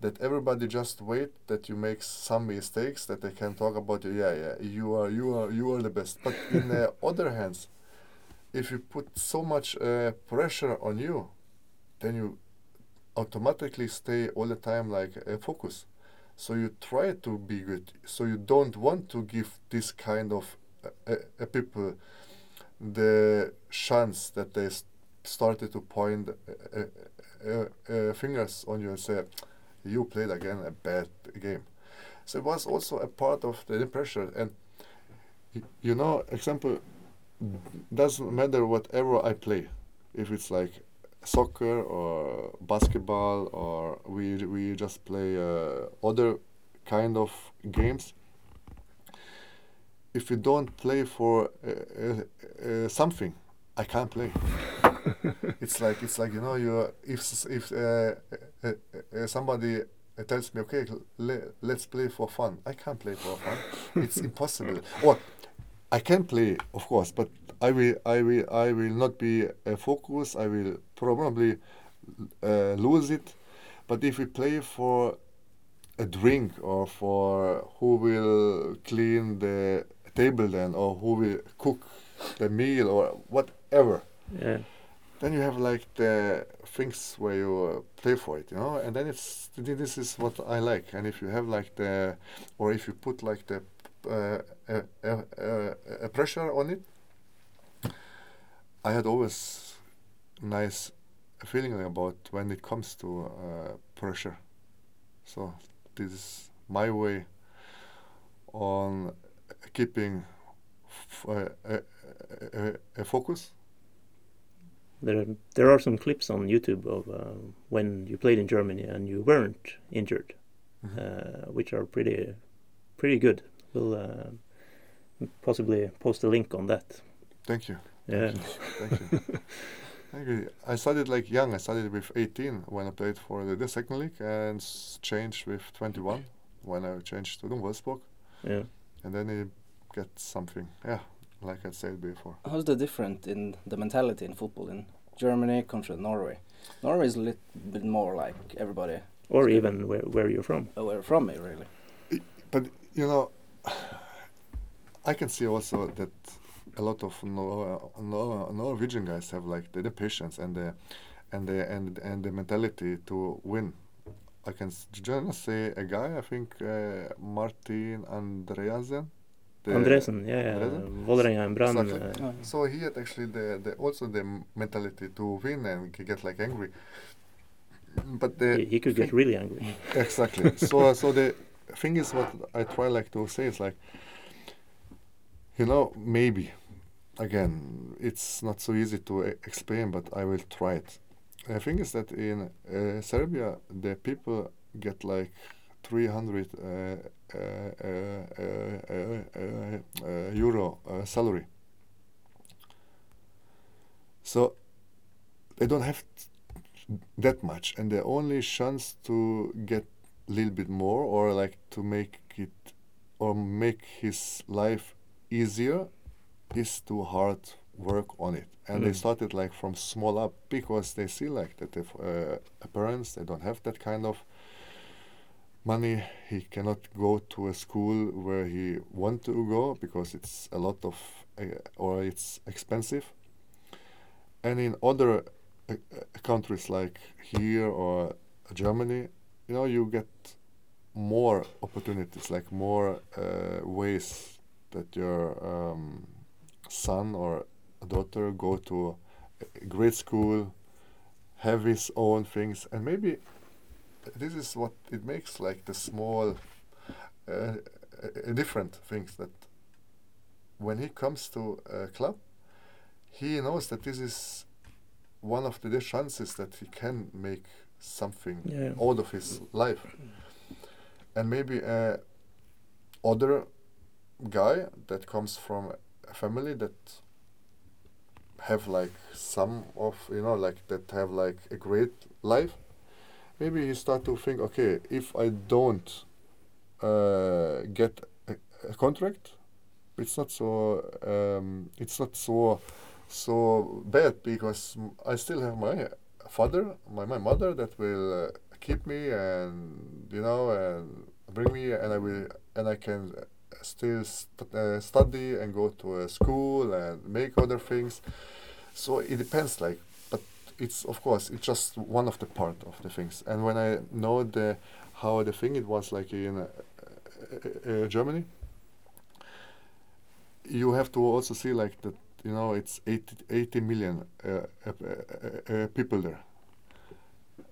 that everybody just wait that you make some mistakes that they can talk about you yeah yeah you are you are you are the best but in the other hands if you put so much uh, pressure on you then you automatically stay all the time like a focus so you try to be good so you don't want to give this kind of uh, uh, uh, people the chance that they s- started to point uh, fingers on you and say you played again a bad game. So it was also a part of the pressure. And you know, example, doesn't matter whatever I play, if it's like soccer or basketball or we we just play uh, other kind of games. If you don't play for uh, uh, uh, something, I can't play. it's like it's like you know you if if uh, uh, somebody tells me okay le- let's play for fun I can't play for fun it's impossible or I can play of course but I will I will I will not be uh, focused I will probably uh, lose it but if we play for a drink or for who will clean the table then or who will cook the meal or whatever Yeah. then you have like the things where you uh, play for it, you know, and then it's this is what I like. And if you have like the, or if you put like the uh, uh, uh, uh, pressure on it, I had always nice feeling about when it comes to uh, pressure. So this is my way on keeping f- uh, uh, uh, uh, focus There, there are some clips on YouTube of uh, when you played in Germany and you weren't injured, Mhm. uh, which are pretty, pretty good. We'll uh, possibly post a link on that. Thank you. Yeah. Thank you. Thank you. I started like young. I started with 18 when I played for the, the second league and changed with 21 when I changed to the Wolfsburg. Yeah. And then you get something. Yeah, like I said before. How's the different in the mentality in football in Germany contra Norway? Norway is a little bit more like everybody Or even where, where you're from. Oh, aware from it, really. But you know, I can see also that a lot of Nor- Nor- Norwegian guys have like the, the patience and the and the and and the mentality to win. I can just say a guy. I think uh, Martin Andreasen. the- Andresen, yeah, yeah. Andresen? Vålerenga and Brann. Exactly. Uh, So he had actually the, the also the mentality to win and get like angry. But the he, he could get really angry. Exactly. so so the thing is what I try like to say is like you know maybe again it's not so easy to explain but I will try it. The thing is that in uh, Serbia the people get like 300 uh, uh, uh, uh, uh, euro salary. So they don't have that much, and the only chance to get a little bit more or like to make it or make his life easier is to hard work on it. And they Mm. started like from small up because they see like that if uh, parents they don't have that kind of money he cannot go to a school where he want to go because it's a lot of uh, or it's expensive and in other uh, uh, countries like here or Germany you know you get more opportunities like more uh, ways that your um, son or daughter go to a great school have his own things and maybe this is what it makes like the small uh, uh, different things that when he comes to a club he knows that this is one of the chances that he can make something Yeah. out of his life and maybe a other guy that comes from family that have like some of you know like that have like a great life maybe he start to think okay if i don't uh, get a, a contract it's not so um, it's not so so bad because i still have my father my, my mother that will uh, keep me and you know and bring me and i will and i can still st- uh, study and go to a school and make other things. So it depends like but it's of course it's just one of the part of the things. And when i know the how the thing it was like in uh, uh, uh, germany you have to also see like that you know it's 80, 80 million uh, people there.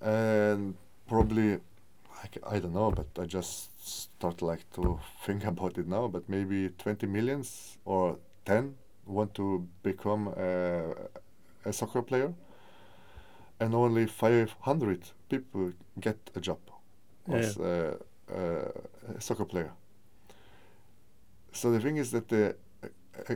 And probably I, I don't know but i just start like to think about it now but maybe 20 millions or 10 want to become uh, a soccer player and only 500 people get a job as a, a soccer player. So the thing is that the uh,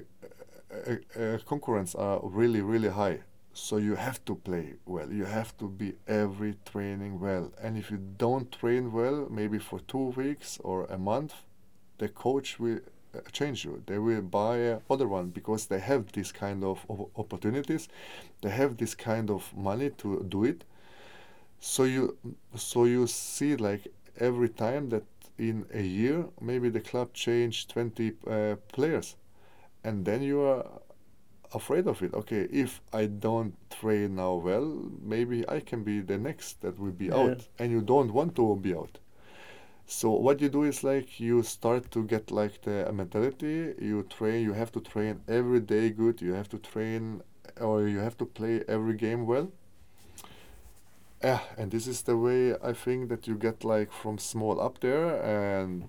uh, uh, concurrents are really really high so you have to play well. You have to be every training well. And if you don't train well maybe for two weeks or a month the coach will uh, change you. They will buy a other one because they have this kind of opportunities. They have this kind of money to do it. So you so you see like every time that in a year maybe the club change 20 uh, players. And then you are afraid of it. Okay if i don't train now well maybe i can be the next that will be Yeah. out and you don't want to be out. So what you do is like you start to get like the mentality you train you have to train every day good you have to train or you have to play every game well. Yeah and this is the way i think that you get like from small up there and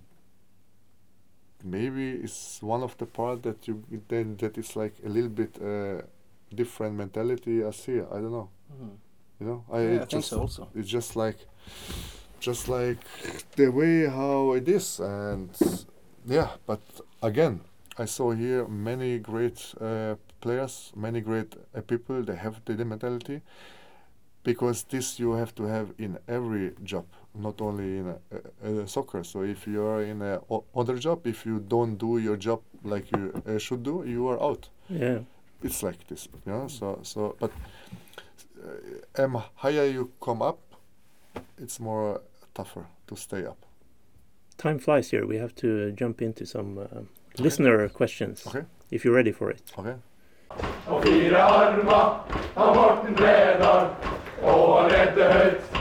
maybe it's one of the part that you then that is like a little bit uh, different mentality as here. I don't know. Mhm. you know i, Yeah, I think so also. it's just like just like the way how it is. And yeah but again i saw here many great uh, players many great uh, people they have the mentality. Because this you have to have in every job not only in a, a, a soccer so if you are in a o- other job if you don't do your job like you uh, should do you are out Yeah. it's like this you know so so but uh, um, higher you come up it's more tougher to stay up Time flies here. We have to jump into some uh, listener questions. Okay. If you're ready for it. okay Og fire armer av Morten Bredal. Og han redder høyt,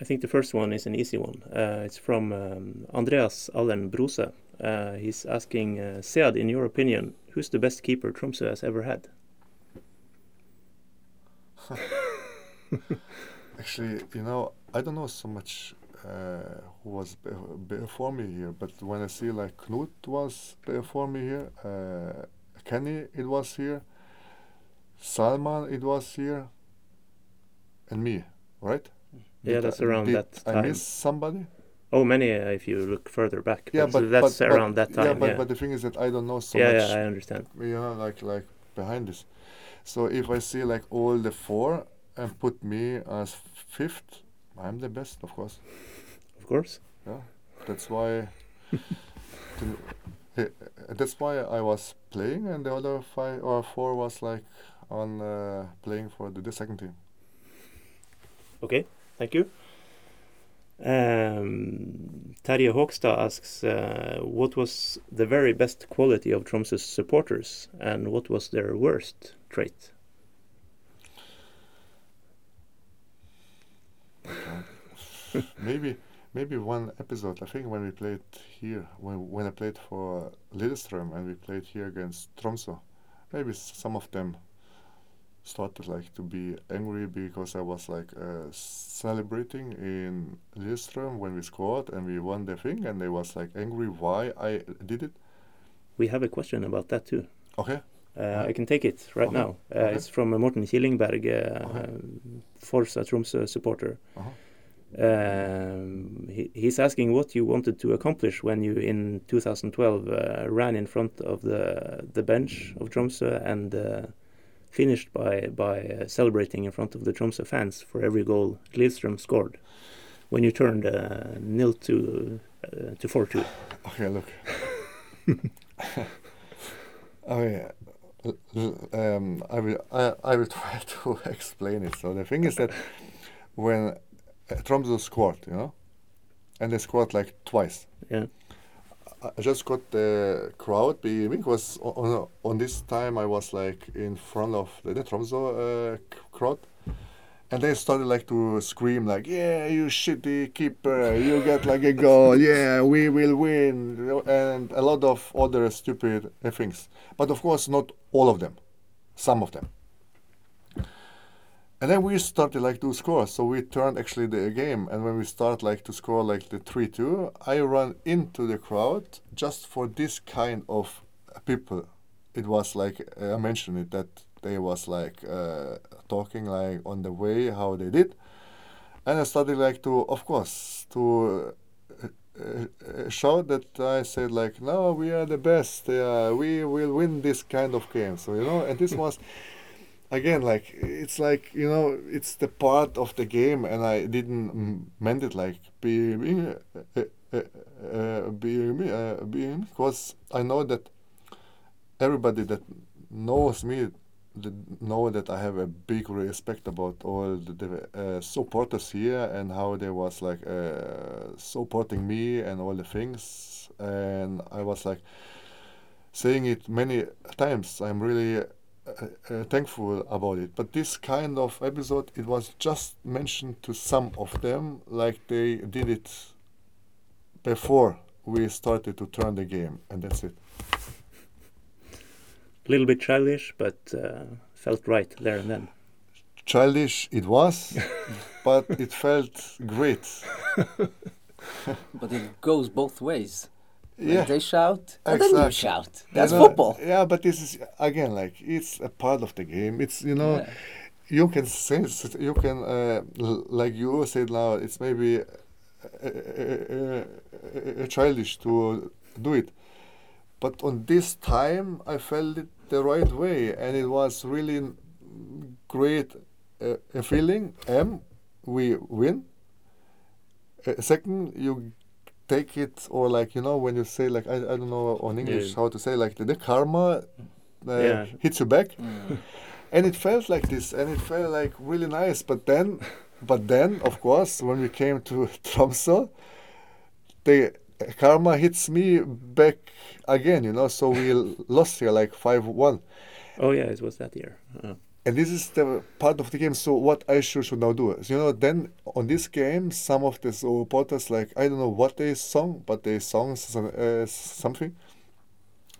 I think the first one is an easy one. Uh, it's from um, Andreas Allen Brose. Uh, he's asking, uh, Sead, in your opinion, who's the best keeper Tromsø has ever had? actually you know i don't know so much uh, who was before me here but when i see like knut was before me here uh, kenny it was here Salman, it was here, and me, right? Yeah, Did that's I- around did that I time. miss somebody? Oh, many uh, if you look further back. Yeah, but, but that's but, but- around that time. Yeah, Yeah, but, but the thing is that I don't know so yeah, much. yeah, I understand. you know, like like behind this. So if I see like all the four and put me as fifth, I'm the best, of course. Of course. Yeah, that's why. that's why I was playing, and the other five or four was like on uh, playing for the, the second team. Okay, thank you. Um, Håkstad asks, uh, what was the very best quality of Tromsø's supporters, and what was their worst trait? maybe maybe one episode. I think when we played here, when when I played for Lillestrøm and we played here against Tromsø, maybe some of them started like to be angry because I was like uh, celebrating in Lillestrøm when we scored and we won the thing, and they was like angry why I did it. We have a question about that too. Okay. Uh, I can take it right Okay, now. Uh, okay. It's from uh, Morten Killingberg, uh, Okay. Forza Tromsø supporter. Uh-huh. Um, he, he's asking what you wanted to accomplish when you, in 2012, uh, ran in front of the the bench of Tromsø and uh, finished by by uh, celebrating in front of the Tromsø fans for every goal Lillestrøm scored. When you turned uh, nil to uh, to four two. Okay, look. okay, l- l- um, I will I, I will try to explain it. So the thing is that when uh, Tromsø scored, you know, and they scored like twice. Yeah. I I just got the crowd be- because o- on on this time I was like in front of the, the Tromsø uh, crowd, and they started like to scream like, "Yeah, you shitty keeper, you get like a goal, yeah, we will win," and a lot of other stupid things. But of course, not all of them, some of them. And then we started like to score, so we turned actually the game. And when we start like to score like the three two, I run into the crowd just for this kind of people. It was like uh, I mentioned it that they was like uh, talking like on the way how they did, and I started like to of course to. Uh, uh, uh, show that I said like no we are the best uh, we will win this kind of game so you know and this was again like it's like you know it's the part of the game and i didn't meant it like being uh, uh, uh, being me uh, being because i know that everybody that knows me know that i have a big respect about all the, the uh, supporters here and how they was like uh, supporting me and all the things and i was like saying it many times. I'm really uh, uh, thankful about it. But this kind of episode, it was just mentioned to some of them, like they did it before we started to turn the game, and that's it. A little bit childish, but uh, felt right there and then. Childish it was, but it felt great. But it goes both ways. Yeah, they shout, and then you Exactly. shout. You That's know, football. Yeah, but this is again like it's a part of the game. It's you know. Yeah. you can sense you can uh, l- like you said now it's maybe uh, uh, uh, childish to do it but on this time i felt it the right way and it was really great uh, a feeling m we win uh, second you take it or like you know when you say like i, I don't know on english Yeah. how to say like the, the karma uh, Yeah. hits you back Mm. and it felt like this and it felt like really nice but then but then of course when we came to Tromsø the karma hits me back again you know so we lost here like 5-1 Oh yeah, it was that year. Uh, and this is the part of the game so what i should, should now do is you know then on this game some of the supporters like i don't know what they sung but they sung some, uh, something.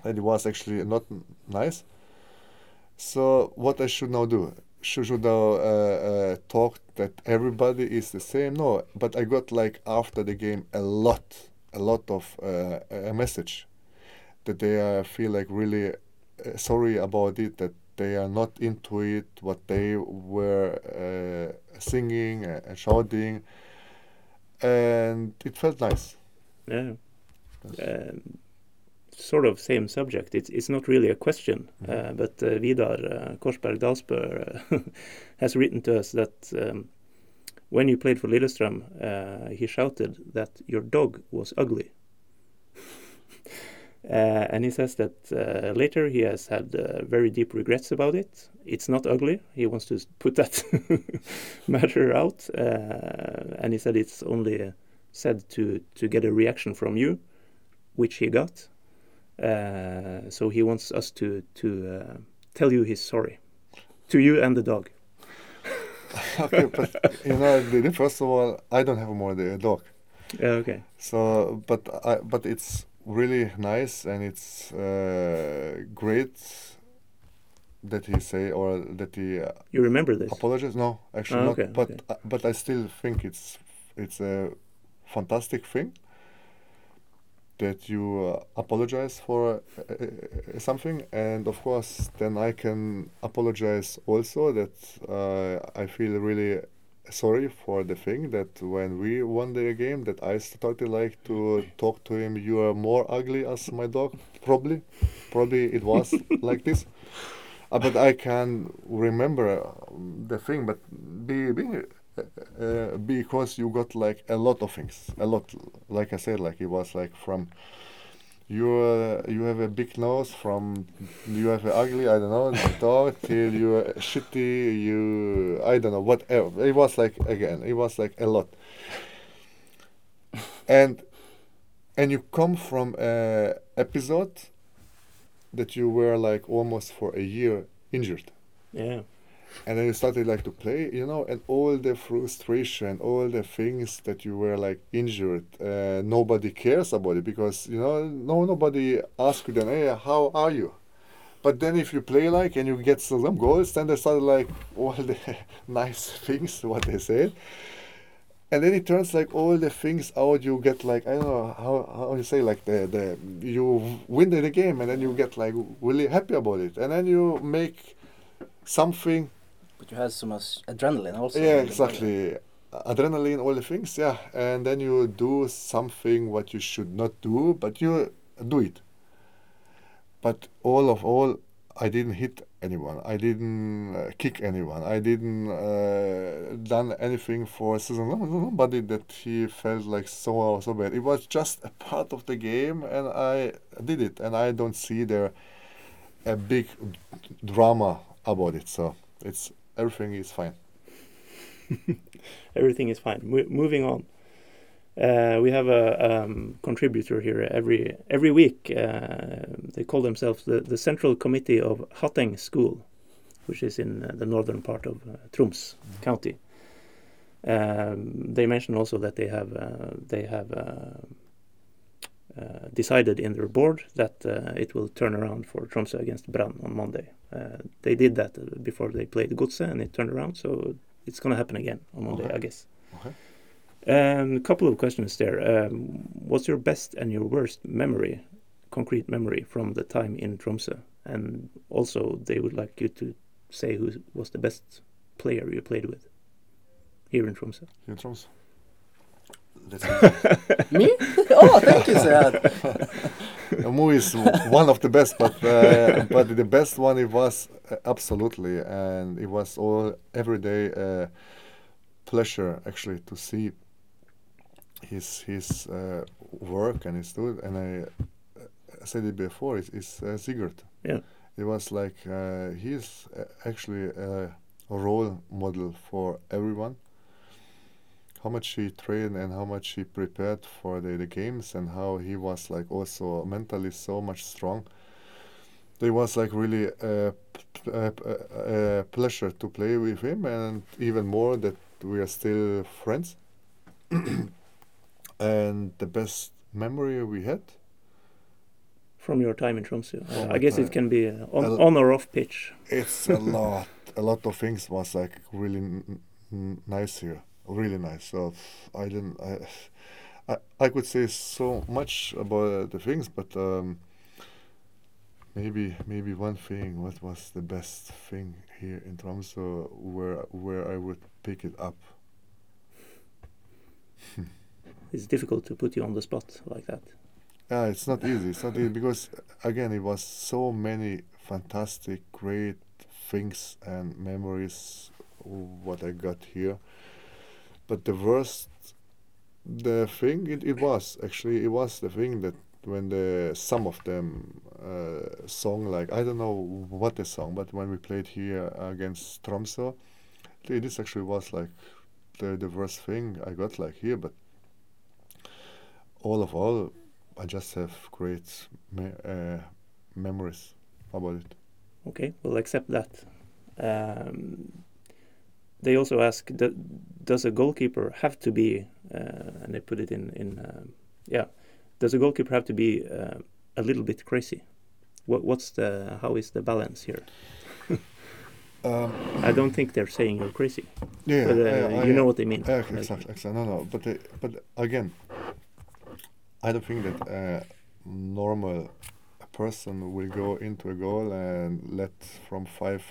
And it was actually not nice. So what i should now do? Should, should now uh, uh, talk that everybody is the same? No but i got like after the game a lot a lot of uh, a message that they feel like really uh, sorry about it that they are not into it, what they were uh, singing and shouting, and it felt nice. Yeah. Um, sort of same subject. It's it's not really a question, Mhm. uh, but uh, Vidar uh, Korsberg Dalsbø uh, has written to us that um, when you played for Lillestrøm, uh, he shouted that your dog was ugly. Uh, and he says that uh, later he has had uh, very deep regrets about it. It's not ugly. He wants to put that matter out. Uh, and he said it's only said to, to get a reaction from you, which he got. Uh, so he wants us to, to uh, tell you he's sorry. To you and the dog. okay, but you know, first of all, I don't have more the dog. Yeah, okay. So, but I, but it's really nice and it's uh, great that he say or that he uh, You remember this? apologize. No, actually Ah, not. but okay. uh, but I still think it's it's a fantastic thing that you uh, apologize for uh, uh, something, and of course, then I can apologize also that uh, I feel really sorry for the thing that when we won the game that I started like to talk to him you are more ugly as my dog probably. Probably it was like this. Uh, but I can remember um, the thing but be, be uh, uh, because you got like a lot of things. A lot like I said like it was like from you uh, you have a big nose from you have a ugly I don't know dog till you are shitty you I don't know whatever. It was like again it was like a lot. And and you come from a episode that you were like almost for a year injured. Yeah. And then you started like to play you know and all the frustration all the things that you were like injured uh, nobody cares about it because you know no nobody asks you then hey how are you? But then if you play like and you get some goals then they start like all the nice things what they said. And then it turns like all the things out you get like i don't know how, how you say like the, the you win the game and then you get like really happy about it. And then you make something But you had so much adrenaline also. yeah, exactly. Adrenaline, all the things, yeah. And then you do something what you should not do, but you do it. But all of all, I didn't hit anyone. I didn't uh, kick anyone. I didn't uh, done anything for no, nobody that he felt like so so bad. It was just a part of the game, and I did it. And I don't see there a big drama about it. So it's everything is fine. Everything is fine. Mo- moving on. Uh, we have a um, contributor here every every week. Uh, they call themselves the, the Central Committee of Hatteng School, which is in uh, the northern part of uh, Troms County. Um, they mention also that they have uh, they have uh, uh, decided in their board that uh, it will turn around for Tromsø against Brann on Monday. Uh, they did that before they played Godset, and it turned around. So it's going to happen again on Monday, Okay. I guess. Okay. Um, a couple of questions there. Um, what's your best and your worst memory, concrete memory from the time in Tromsø? And also, they would like you to say who was the best player you played with here in Tromsø. Here in Tromsø. Me? oh, thank you, Sead. Mo is one of the best, but uh, but the best one it was uh, absolutely, and it was all every day uh, pleasure actually to see his his uh, work and his do and I uh, said it before. It's, is uh, Sigurd. Yeah. It was like uh, he's uh, actually a role model for everyone. How much he trained and how much he prepared for the, the games and how he was like also mentally so much strong. It was like really a a pleasure to play with him and even more that we are still friends. and the best memory we had From your time in Tromsø, From I guess time. it can be on, on or off pitch. it's a lot a lot of things was like really nice here really nice so i didn't i i, I could say so much about the things but um, maybe maybe one thing. What was the best thing here in Tromsø where where I would pick it up? It's difficult to put you on the spot like that. Yeah, it's not easy. It's not easy because again, it was so many fantastic, great things and memories what I got here. But the worst, the thing it, it was actually it was the thing that when the some of them uh, song like I don't know what the song, but when we played here against Tromsø, this actually was like the the worst thing I got like here. But all of all, I just have great me- uh, memories about it. Okay, we'll accept that. Um, they also ask, do, does a goalkeeper have to be, uh, and they put it in, in um, yeah, does a goalkeeper have to be uh, a little bit crazy? What, what's the, how is the balance here? Um, I don't think they're saying you're crazy, yeah, but uh, I- you know what they mean. Yeah, Like- exactly, exactly. No, no, but but again, I don't think that a normal person will go into a goal and let from five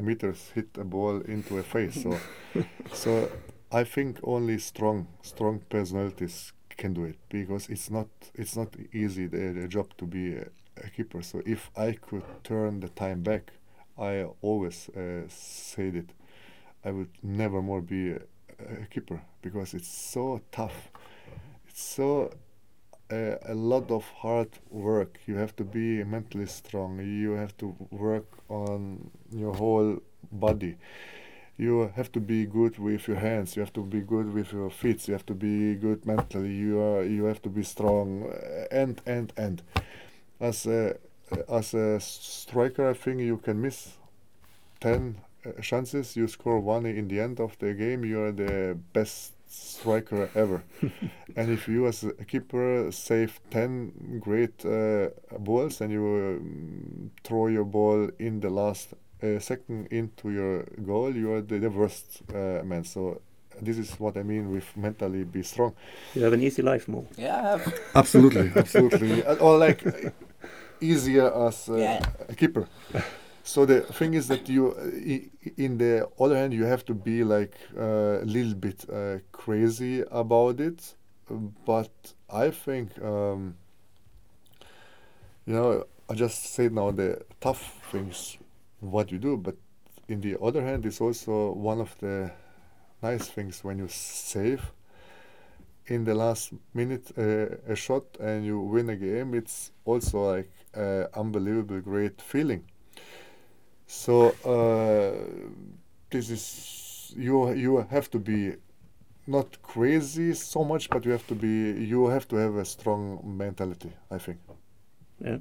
meters hit a ball into a face. So, so I think only strong, strong personalities can do it because it's not it's not easy the, the job to be a, a keeper. So if I could turn the time back, I always uh, said it. I would never more be a, a keeper because it's so tough. It's so uh, a lot of hard work. You have to be mentally strong. You have to work on your whole body. You have to be good with your hands. You have to be good with your feet. You have to be good mentally. You are. You have to be strong. And and and. As a as a striker, I think you can miss ten uh, chances. You score one in the end of the game. You are the best striker ever. and if you as a keeper save 10 great uh, balls and you um, throw your ball in the last uh, second into your goal, you are the, the worst uh, man. So this is what I mean with mentally be strong. You have an easy life, Mo. Yeah, Absolutely, absolutely. Uh, or like uh, easier as uh, Yeah. a keeper. So the thing is that you, in the other hand, you have to be like uh, a little bit uh, crazy about it. But I think, um, you know, I just said now the tough things, what you do. But in the other hand, it's also one of the nice things when you save in the last minute uh, a shot and you win a game. It's also like uh, unbelievable great feeling. So uh, this is you you have to be not crazy so much, but you have to be you have to have a strong mentality. I think. Yeah.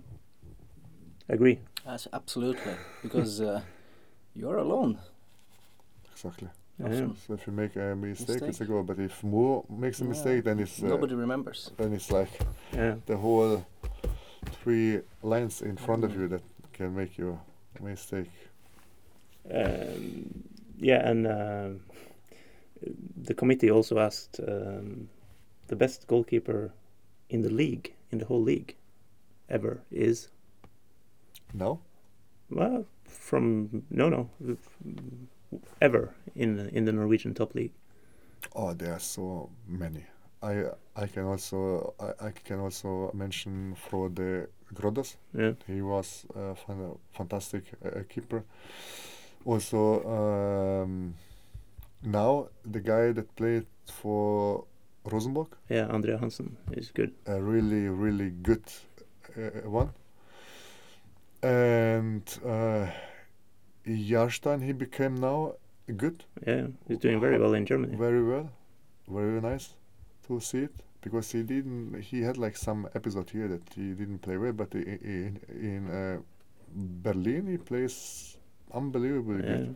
Agree. That's absolutely because uh, you're alone. Exactly. Yeah. So if you make a mistake, it's a Mistake. goal. But if Mo makes a Yeah. mistake, then it's uh, Nobody remembers. then it's like Yeah. the whole three lines in front of Mm. you that can make you a mistake. Um, yeah, and um the committee also asked um, the best goalkeeper in the league, in the whole league, ever is No. well from no no ever in the- in the Norwegian top league. Oh, there are so many. I I can also I, I can also mention Frode Grodås. Yeah, He was a fan, fantastic uh, keeper. Also, um, now the guy that played for Rosenborg, yeah, André Hansen is good. a really really good uh, one. And uh, Jarstein, he became now good. Yeah, he's doing very well in Germany. Very well, very nice to see it because he didn't. He had like some episode here that he didn't play well, but in in uh, Berlin he plays unbelievably Yeah. good.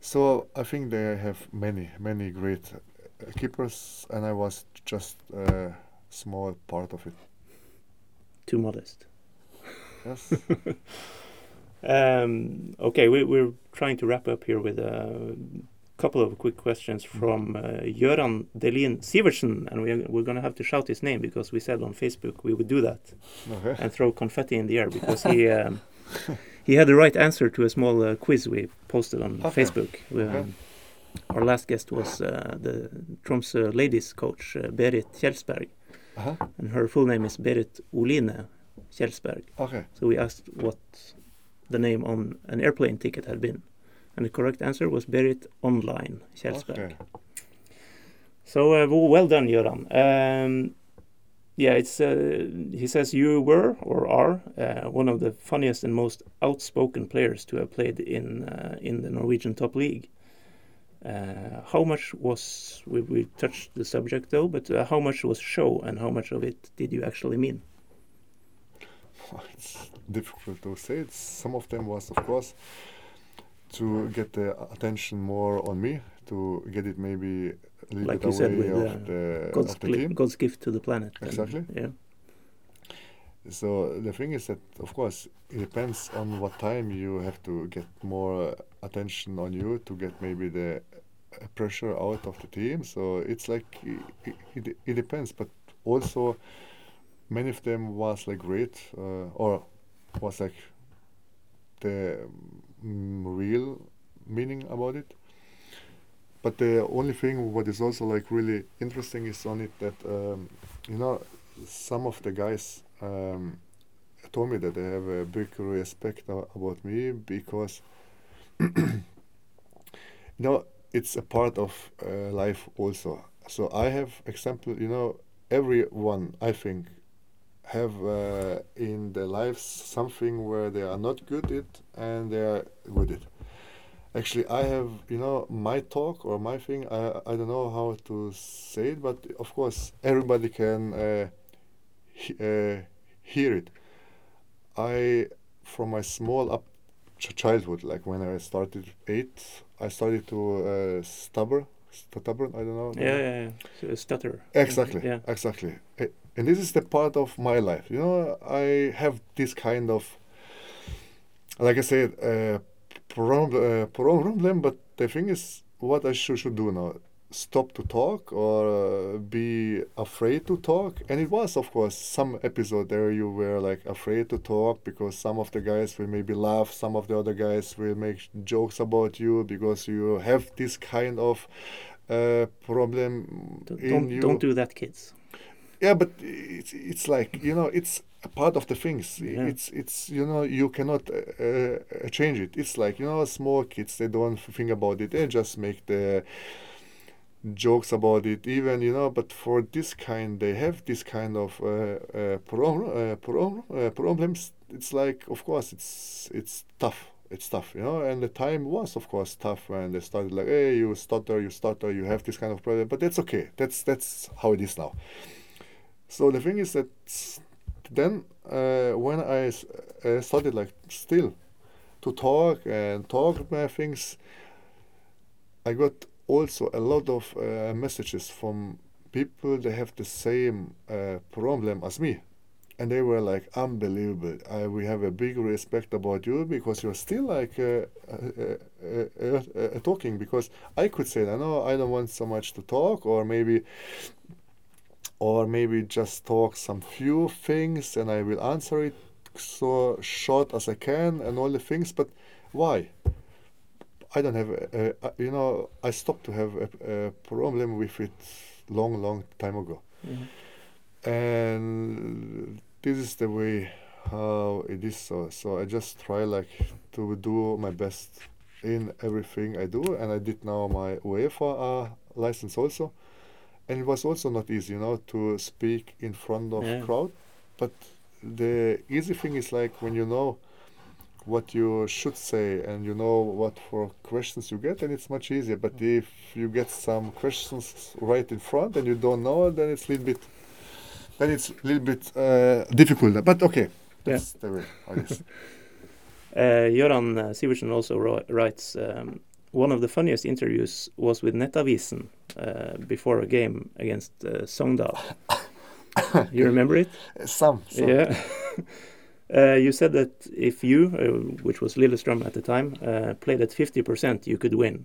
So I think they have many many great uh, keepers, and I was just a small part of it. Too modest. Yes. Um, okay, we, we're trying to wrap up here with uh, couple of quick questions from uh, Göran Delin Sivertsen, and we're, we're going to have to shout his name because we said on Facebook we would do that Okay. and throw confetti in the air because he um, he had the right answer to a small uh, quiz we posted on Okay. Facebook. Okay. um, our last guest was uh, the Tromsø ladies coach uh, Berit Kjelsberg, Uh-huh. and her full name is Berit Oline Kjelsberg. Okay. So we asked what the name on an airplane ticket had been, and the correct answer was Berit Online Kjelsberg. Okay. So uh, well done, Göran. Um, yeah, it's uh, he says you were or are uh, one of the funniest and most outspoken players to have played in uh, in the Norwegian top league. Uh, how much was we, we touched the subject though, but uh, how much was show and how much of it did you actually mean? It's difficult to say. It's, some of them was, of course, to get the attention more on me, to get it maybe a little Like bit you said, with, of, uh, the, God's, of the team. God's gift to the planet. Exactly. yeah. So the thing is that, of course, it depends on what time you have to get more attention on you to get maybe the pressure out of the team. So it's like it, it, it depends, but also many of them was like great uh, or was like the real meaning about it. But the only thing what is also like really interesting is on it that um, you know some of the guys um, told me that they have a big respect about me because you know it's a part of uh, life also. So I have example, you know, everyone I think have uh, in their lives something where they are not good at and they are good at. Actually, I have, you know, my talk or my thing. I I don't know how to say it, but of course everybody can uh, he, uh, hear it. I, from my small up ch- childhood, like when I started eight, I started to uh, stubber, stubborn. I don't know. Yeah, yeah, yeah. Stutter. Exactly. Yeah. Exactly. Eh, And this is the part of my life. You know, I have this kind of, like I said, uh, prob- uh, problem. But the thing is, what I should should do now: stop to talk or uh, be afraid to talk. And it was, of course, some episode there you were like afraid to talk because some of the guys will maybe laugh, some of the other guys will make jokes about you because you have this kind of uh, problem Don't, don't, you. don't do that, kids. Yeah, but it's it's like you know it's a part of the things. Yeah. It's it's you know you cannot uh, uh, change it. It's like you know small kids they don't think about it. They just make the jokes about it. Even you know, but for this kind they have this kind of uh, uh, problem uh, problem uh, problems. It's like of course it's it's tough. It's tough, you know, and the time was, of course, tough when they started like, "Hey, you stutter, you stutter, you have this kind of problem." But that's okay. That's that's how it is now. So the thing is that then uh, I uh, started like still to talk and talk my things, I got also a lot of uh, messages from people that have the same uh, problem as me. And they were like, unbelievable. I, we have a big respect about you because you're still like uh, uh, talking. Because I could say, no, I don't want so much to talk, or maybe or maybe just talk some few things and I will answer it so short as I can and all the things. But why? I don't have, a, a, a- you know, I stopped to have a, a problem with it long, long time ago. Mhm. And this is the way how it is. So, so I just try like to do my best in everything I do. And I did now my UEFA uh, license also and it was also not easy, you know, to speak in front of Yeah. crowd. But the easy thing is like when you know what you should say and you know what for questions you get, and it's much easier. But if you get some questions right in front and you don't know, then it's a little bit, then it's a little bit uh, difficult. But okay, that's the way how it is. Uh, uh, Sivertsen also wri- writes um, one of the funniest interviews was with Nettavisen uh, before a game against uh, Sogndal. you remember it? Some, some. Yeah. uh, you said that if you, uh, which was Lillestrøm at the time, uh, played at 50%, you could win.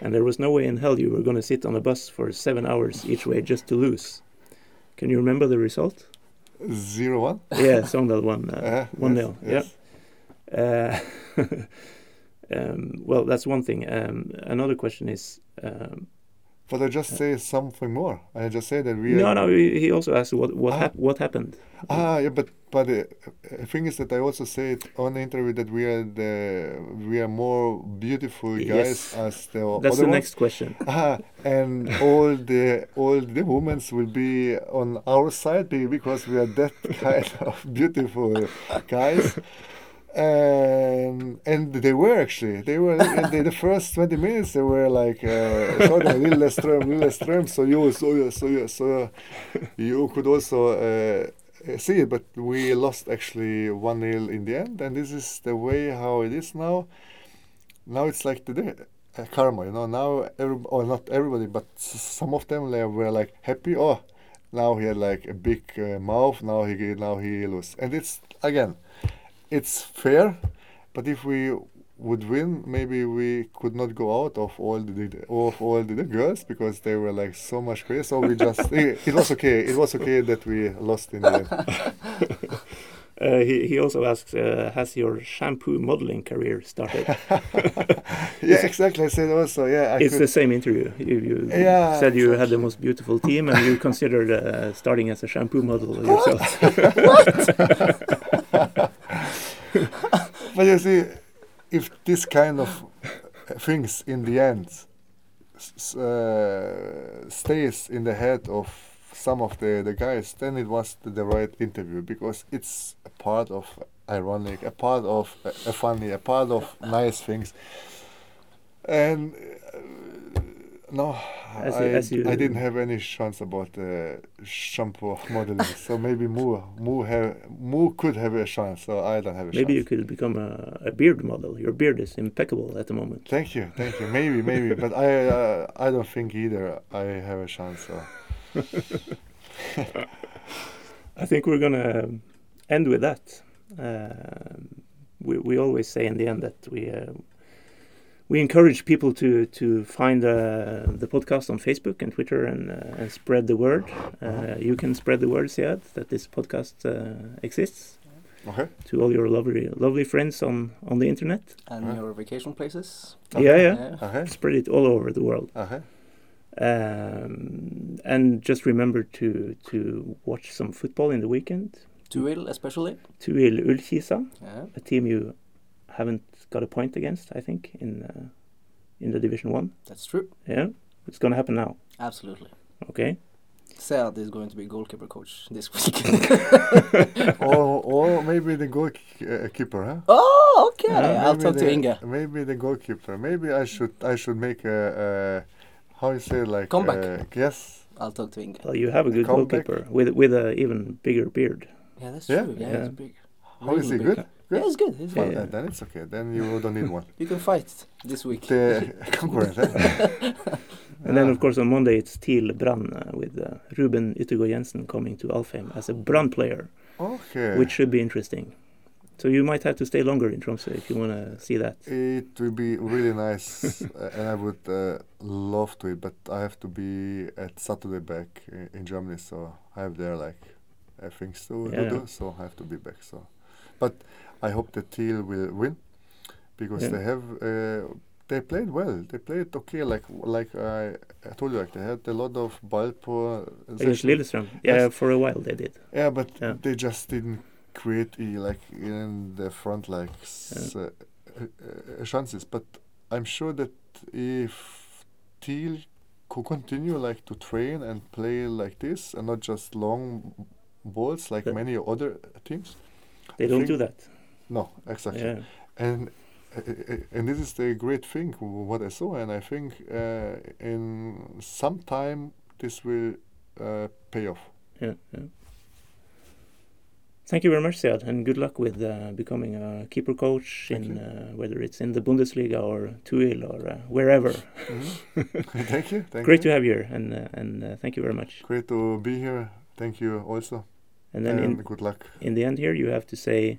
and there was no way in hell you were going to sit on a bus for seven hours each way just to lose. Can you remember the result? Zero one. Yeah, Sogndal won uh, Uh, one yes, nil. yes. Yeah. Um, well, that's one thing. Um, another question is. Um, But I just say something more. I just say that we. no, are, no. He he also asked what what Ah. hap- what happened. Ah, yeah, but but uh, the thing is that I also said on the interview that we are the we are more beautiful Yes. guys as the That's the ones. next question. Ah, and all the all the women will be on our side be- because we are that kind of beautiful guys. And and they were actually they were in the, first twenty minutes they were like uh, shouting Lillestrøm, Lille Strøm. So you so you so you so you could also uh, see it, but we lost actually one 0 in the end, and this is the way how it is now. Now it's like the day- uh, karma, you know. Now every or not everybody, but some of them they were like happy. Oh, now he had like a big uh, mouth. Now he now he lose, and it's again, it's fair. But if we would win, maybe we could not go out of all the the- of all the, the girls because they were like so much crazy. So we just it, it was okay. It was okay that we lost in the end. Uh, he he also asks, uh, has your shampoo modeling career started? yeah, exactly. I said also, yeah. I it's could, the same interview. You, you Yeah, said you had the most beautiful team, and you considered uh, starting as a shampoo model yourself. But you see, if this kind of things in the end uh, stays in the head of some of the, the guys, then it was the, right interview because it's a part of ironic, a part of a funny, a part of nice things. And uh, no, As I, as you- I didn't have any chance about uh, shampoo modeling. so maybe Mo, Mo, have, Mo could have a chance. So I don't have a Maybe chance. you could become a, a beard model. Your beard is impeccable at the moment. Thank you, thank you. Maybe, maybe, but I, uh, I don't think either. I have a chance. So. I think we're gonna end with that. Um we we always say in the end that we uh, we encourage people to to find uh, the podcast on Facebook and Twitter and uh, and spread the word. Uh, you can spread the word, Sead, that this podcast uh, exists Okay. to all your lovely lovely friends on on the internet. And Huh? your vacation places. Yeah, yeah. Okay. Spread it all over the world. Okay. Um, and just remember to to watch some football in the weekend. TUIL especially. TUIL Ullkisa. Yeah. a team you haven't got a point against, I think, in uh, in the Division One. That's true. Yeah, it's going to happen now. Absolutely. Okay. Sead is going to be goalkeeper coach this week. or, or maybe the goalkeeper, huh? oh, okay. Yeah, I'll Maybe talk to Inga. Maybe the goalkeeper. Maybe I should I should make a, a how you say like Comeback. uh, yes. I'll talk to Inga. Well, you have a good Comeback. goalkeeper with with a even bigger beard. Yeah, that's Yeah? true. Yeah, Yeah. he's big. How is Really he big. good? Yeah, it's good. He's Well, fine. Yeah. uh, then it's okay. Then you don't need one. You can fight this week. The concurrent. And then, of course, on Monday it's TIL Brann uh, with uh, Ruben Yttergård Jensen coming to Alfheim as a Brann player, Okay. which should be interesting. So you might have to stay longer in Tromsø if you want to see that. It will be really nice, uh, and I would uh, love to it, but I have to be at Saturday back in, in Germany, so I have there like uh, things to Yeah. do, so I have to be back. So, but I hope the TIL will win because Yeah. they have uh, they played well. They played okay, like like I, I told you, like they had a lot of ball på Against Lillestrøm. Yeah, Yes. for a while they did. Yeah, but Yeah. they just didn't create e- like in the front like s- uh, uh, uh, chances. But I'm sure that if TIL could continue like to train and play like this and not just long balls like Yeah. many other teams. They I don't do that. No, exactly. Yeah. And uh, and this is the great thing what I saw, and I think uh, in some time this will uh, pay off. yeah, yeah. Thank you very much, Sead, and good luck with uh, becoming a keeper coach Thank in uh, whether it's in the Bundesliga or TUIL or uh, wherever. thank you. Thank Great you. to have you here, and uh, and uh, thank you very much. Great to be here. Thank you also. And then and in good luck. in the end here, you have to say,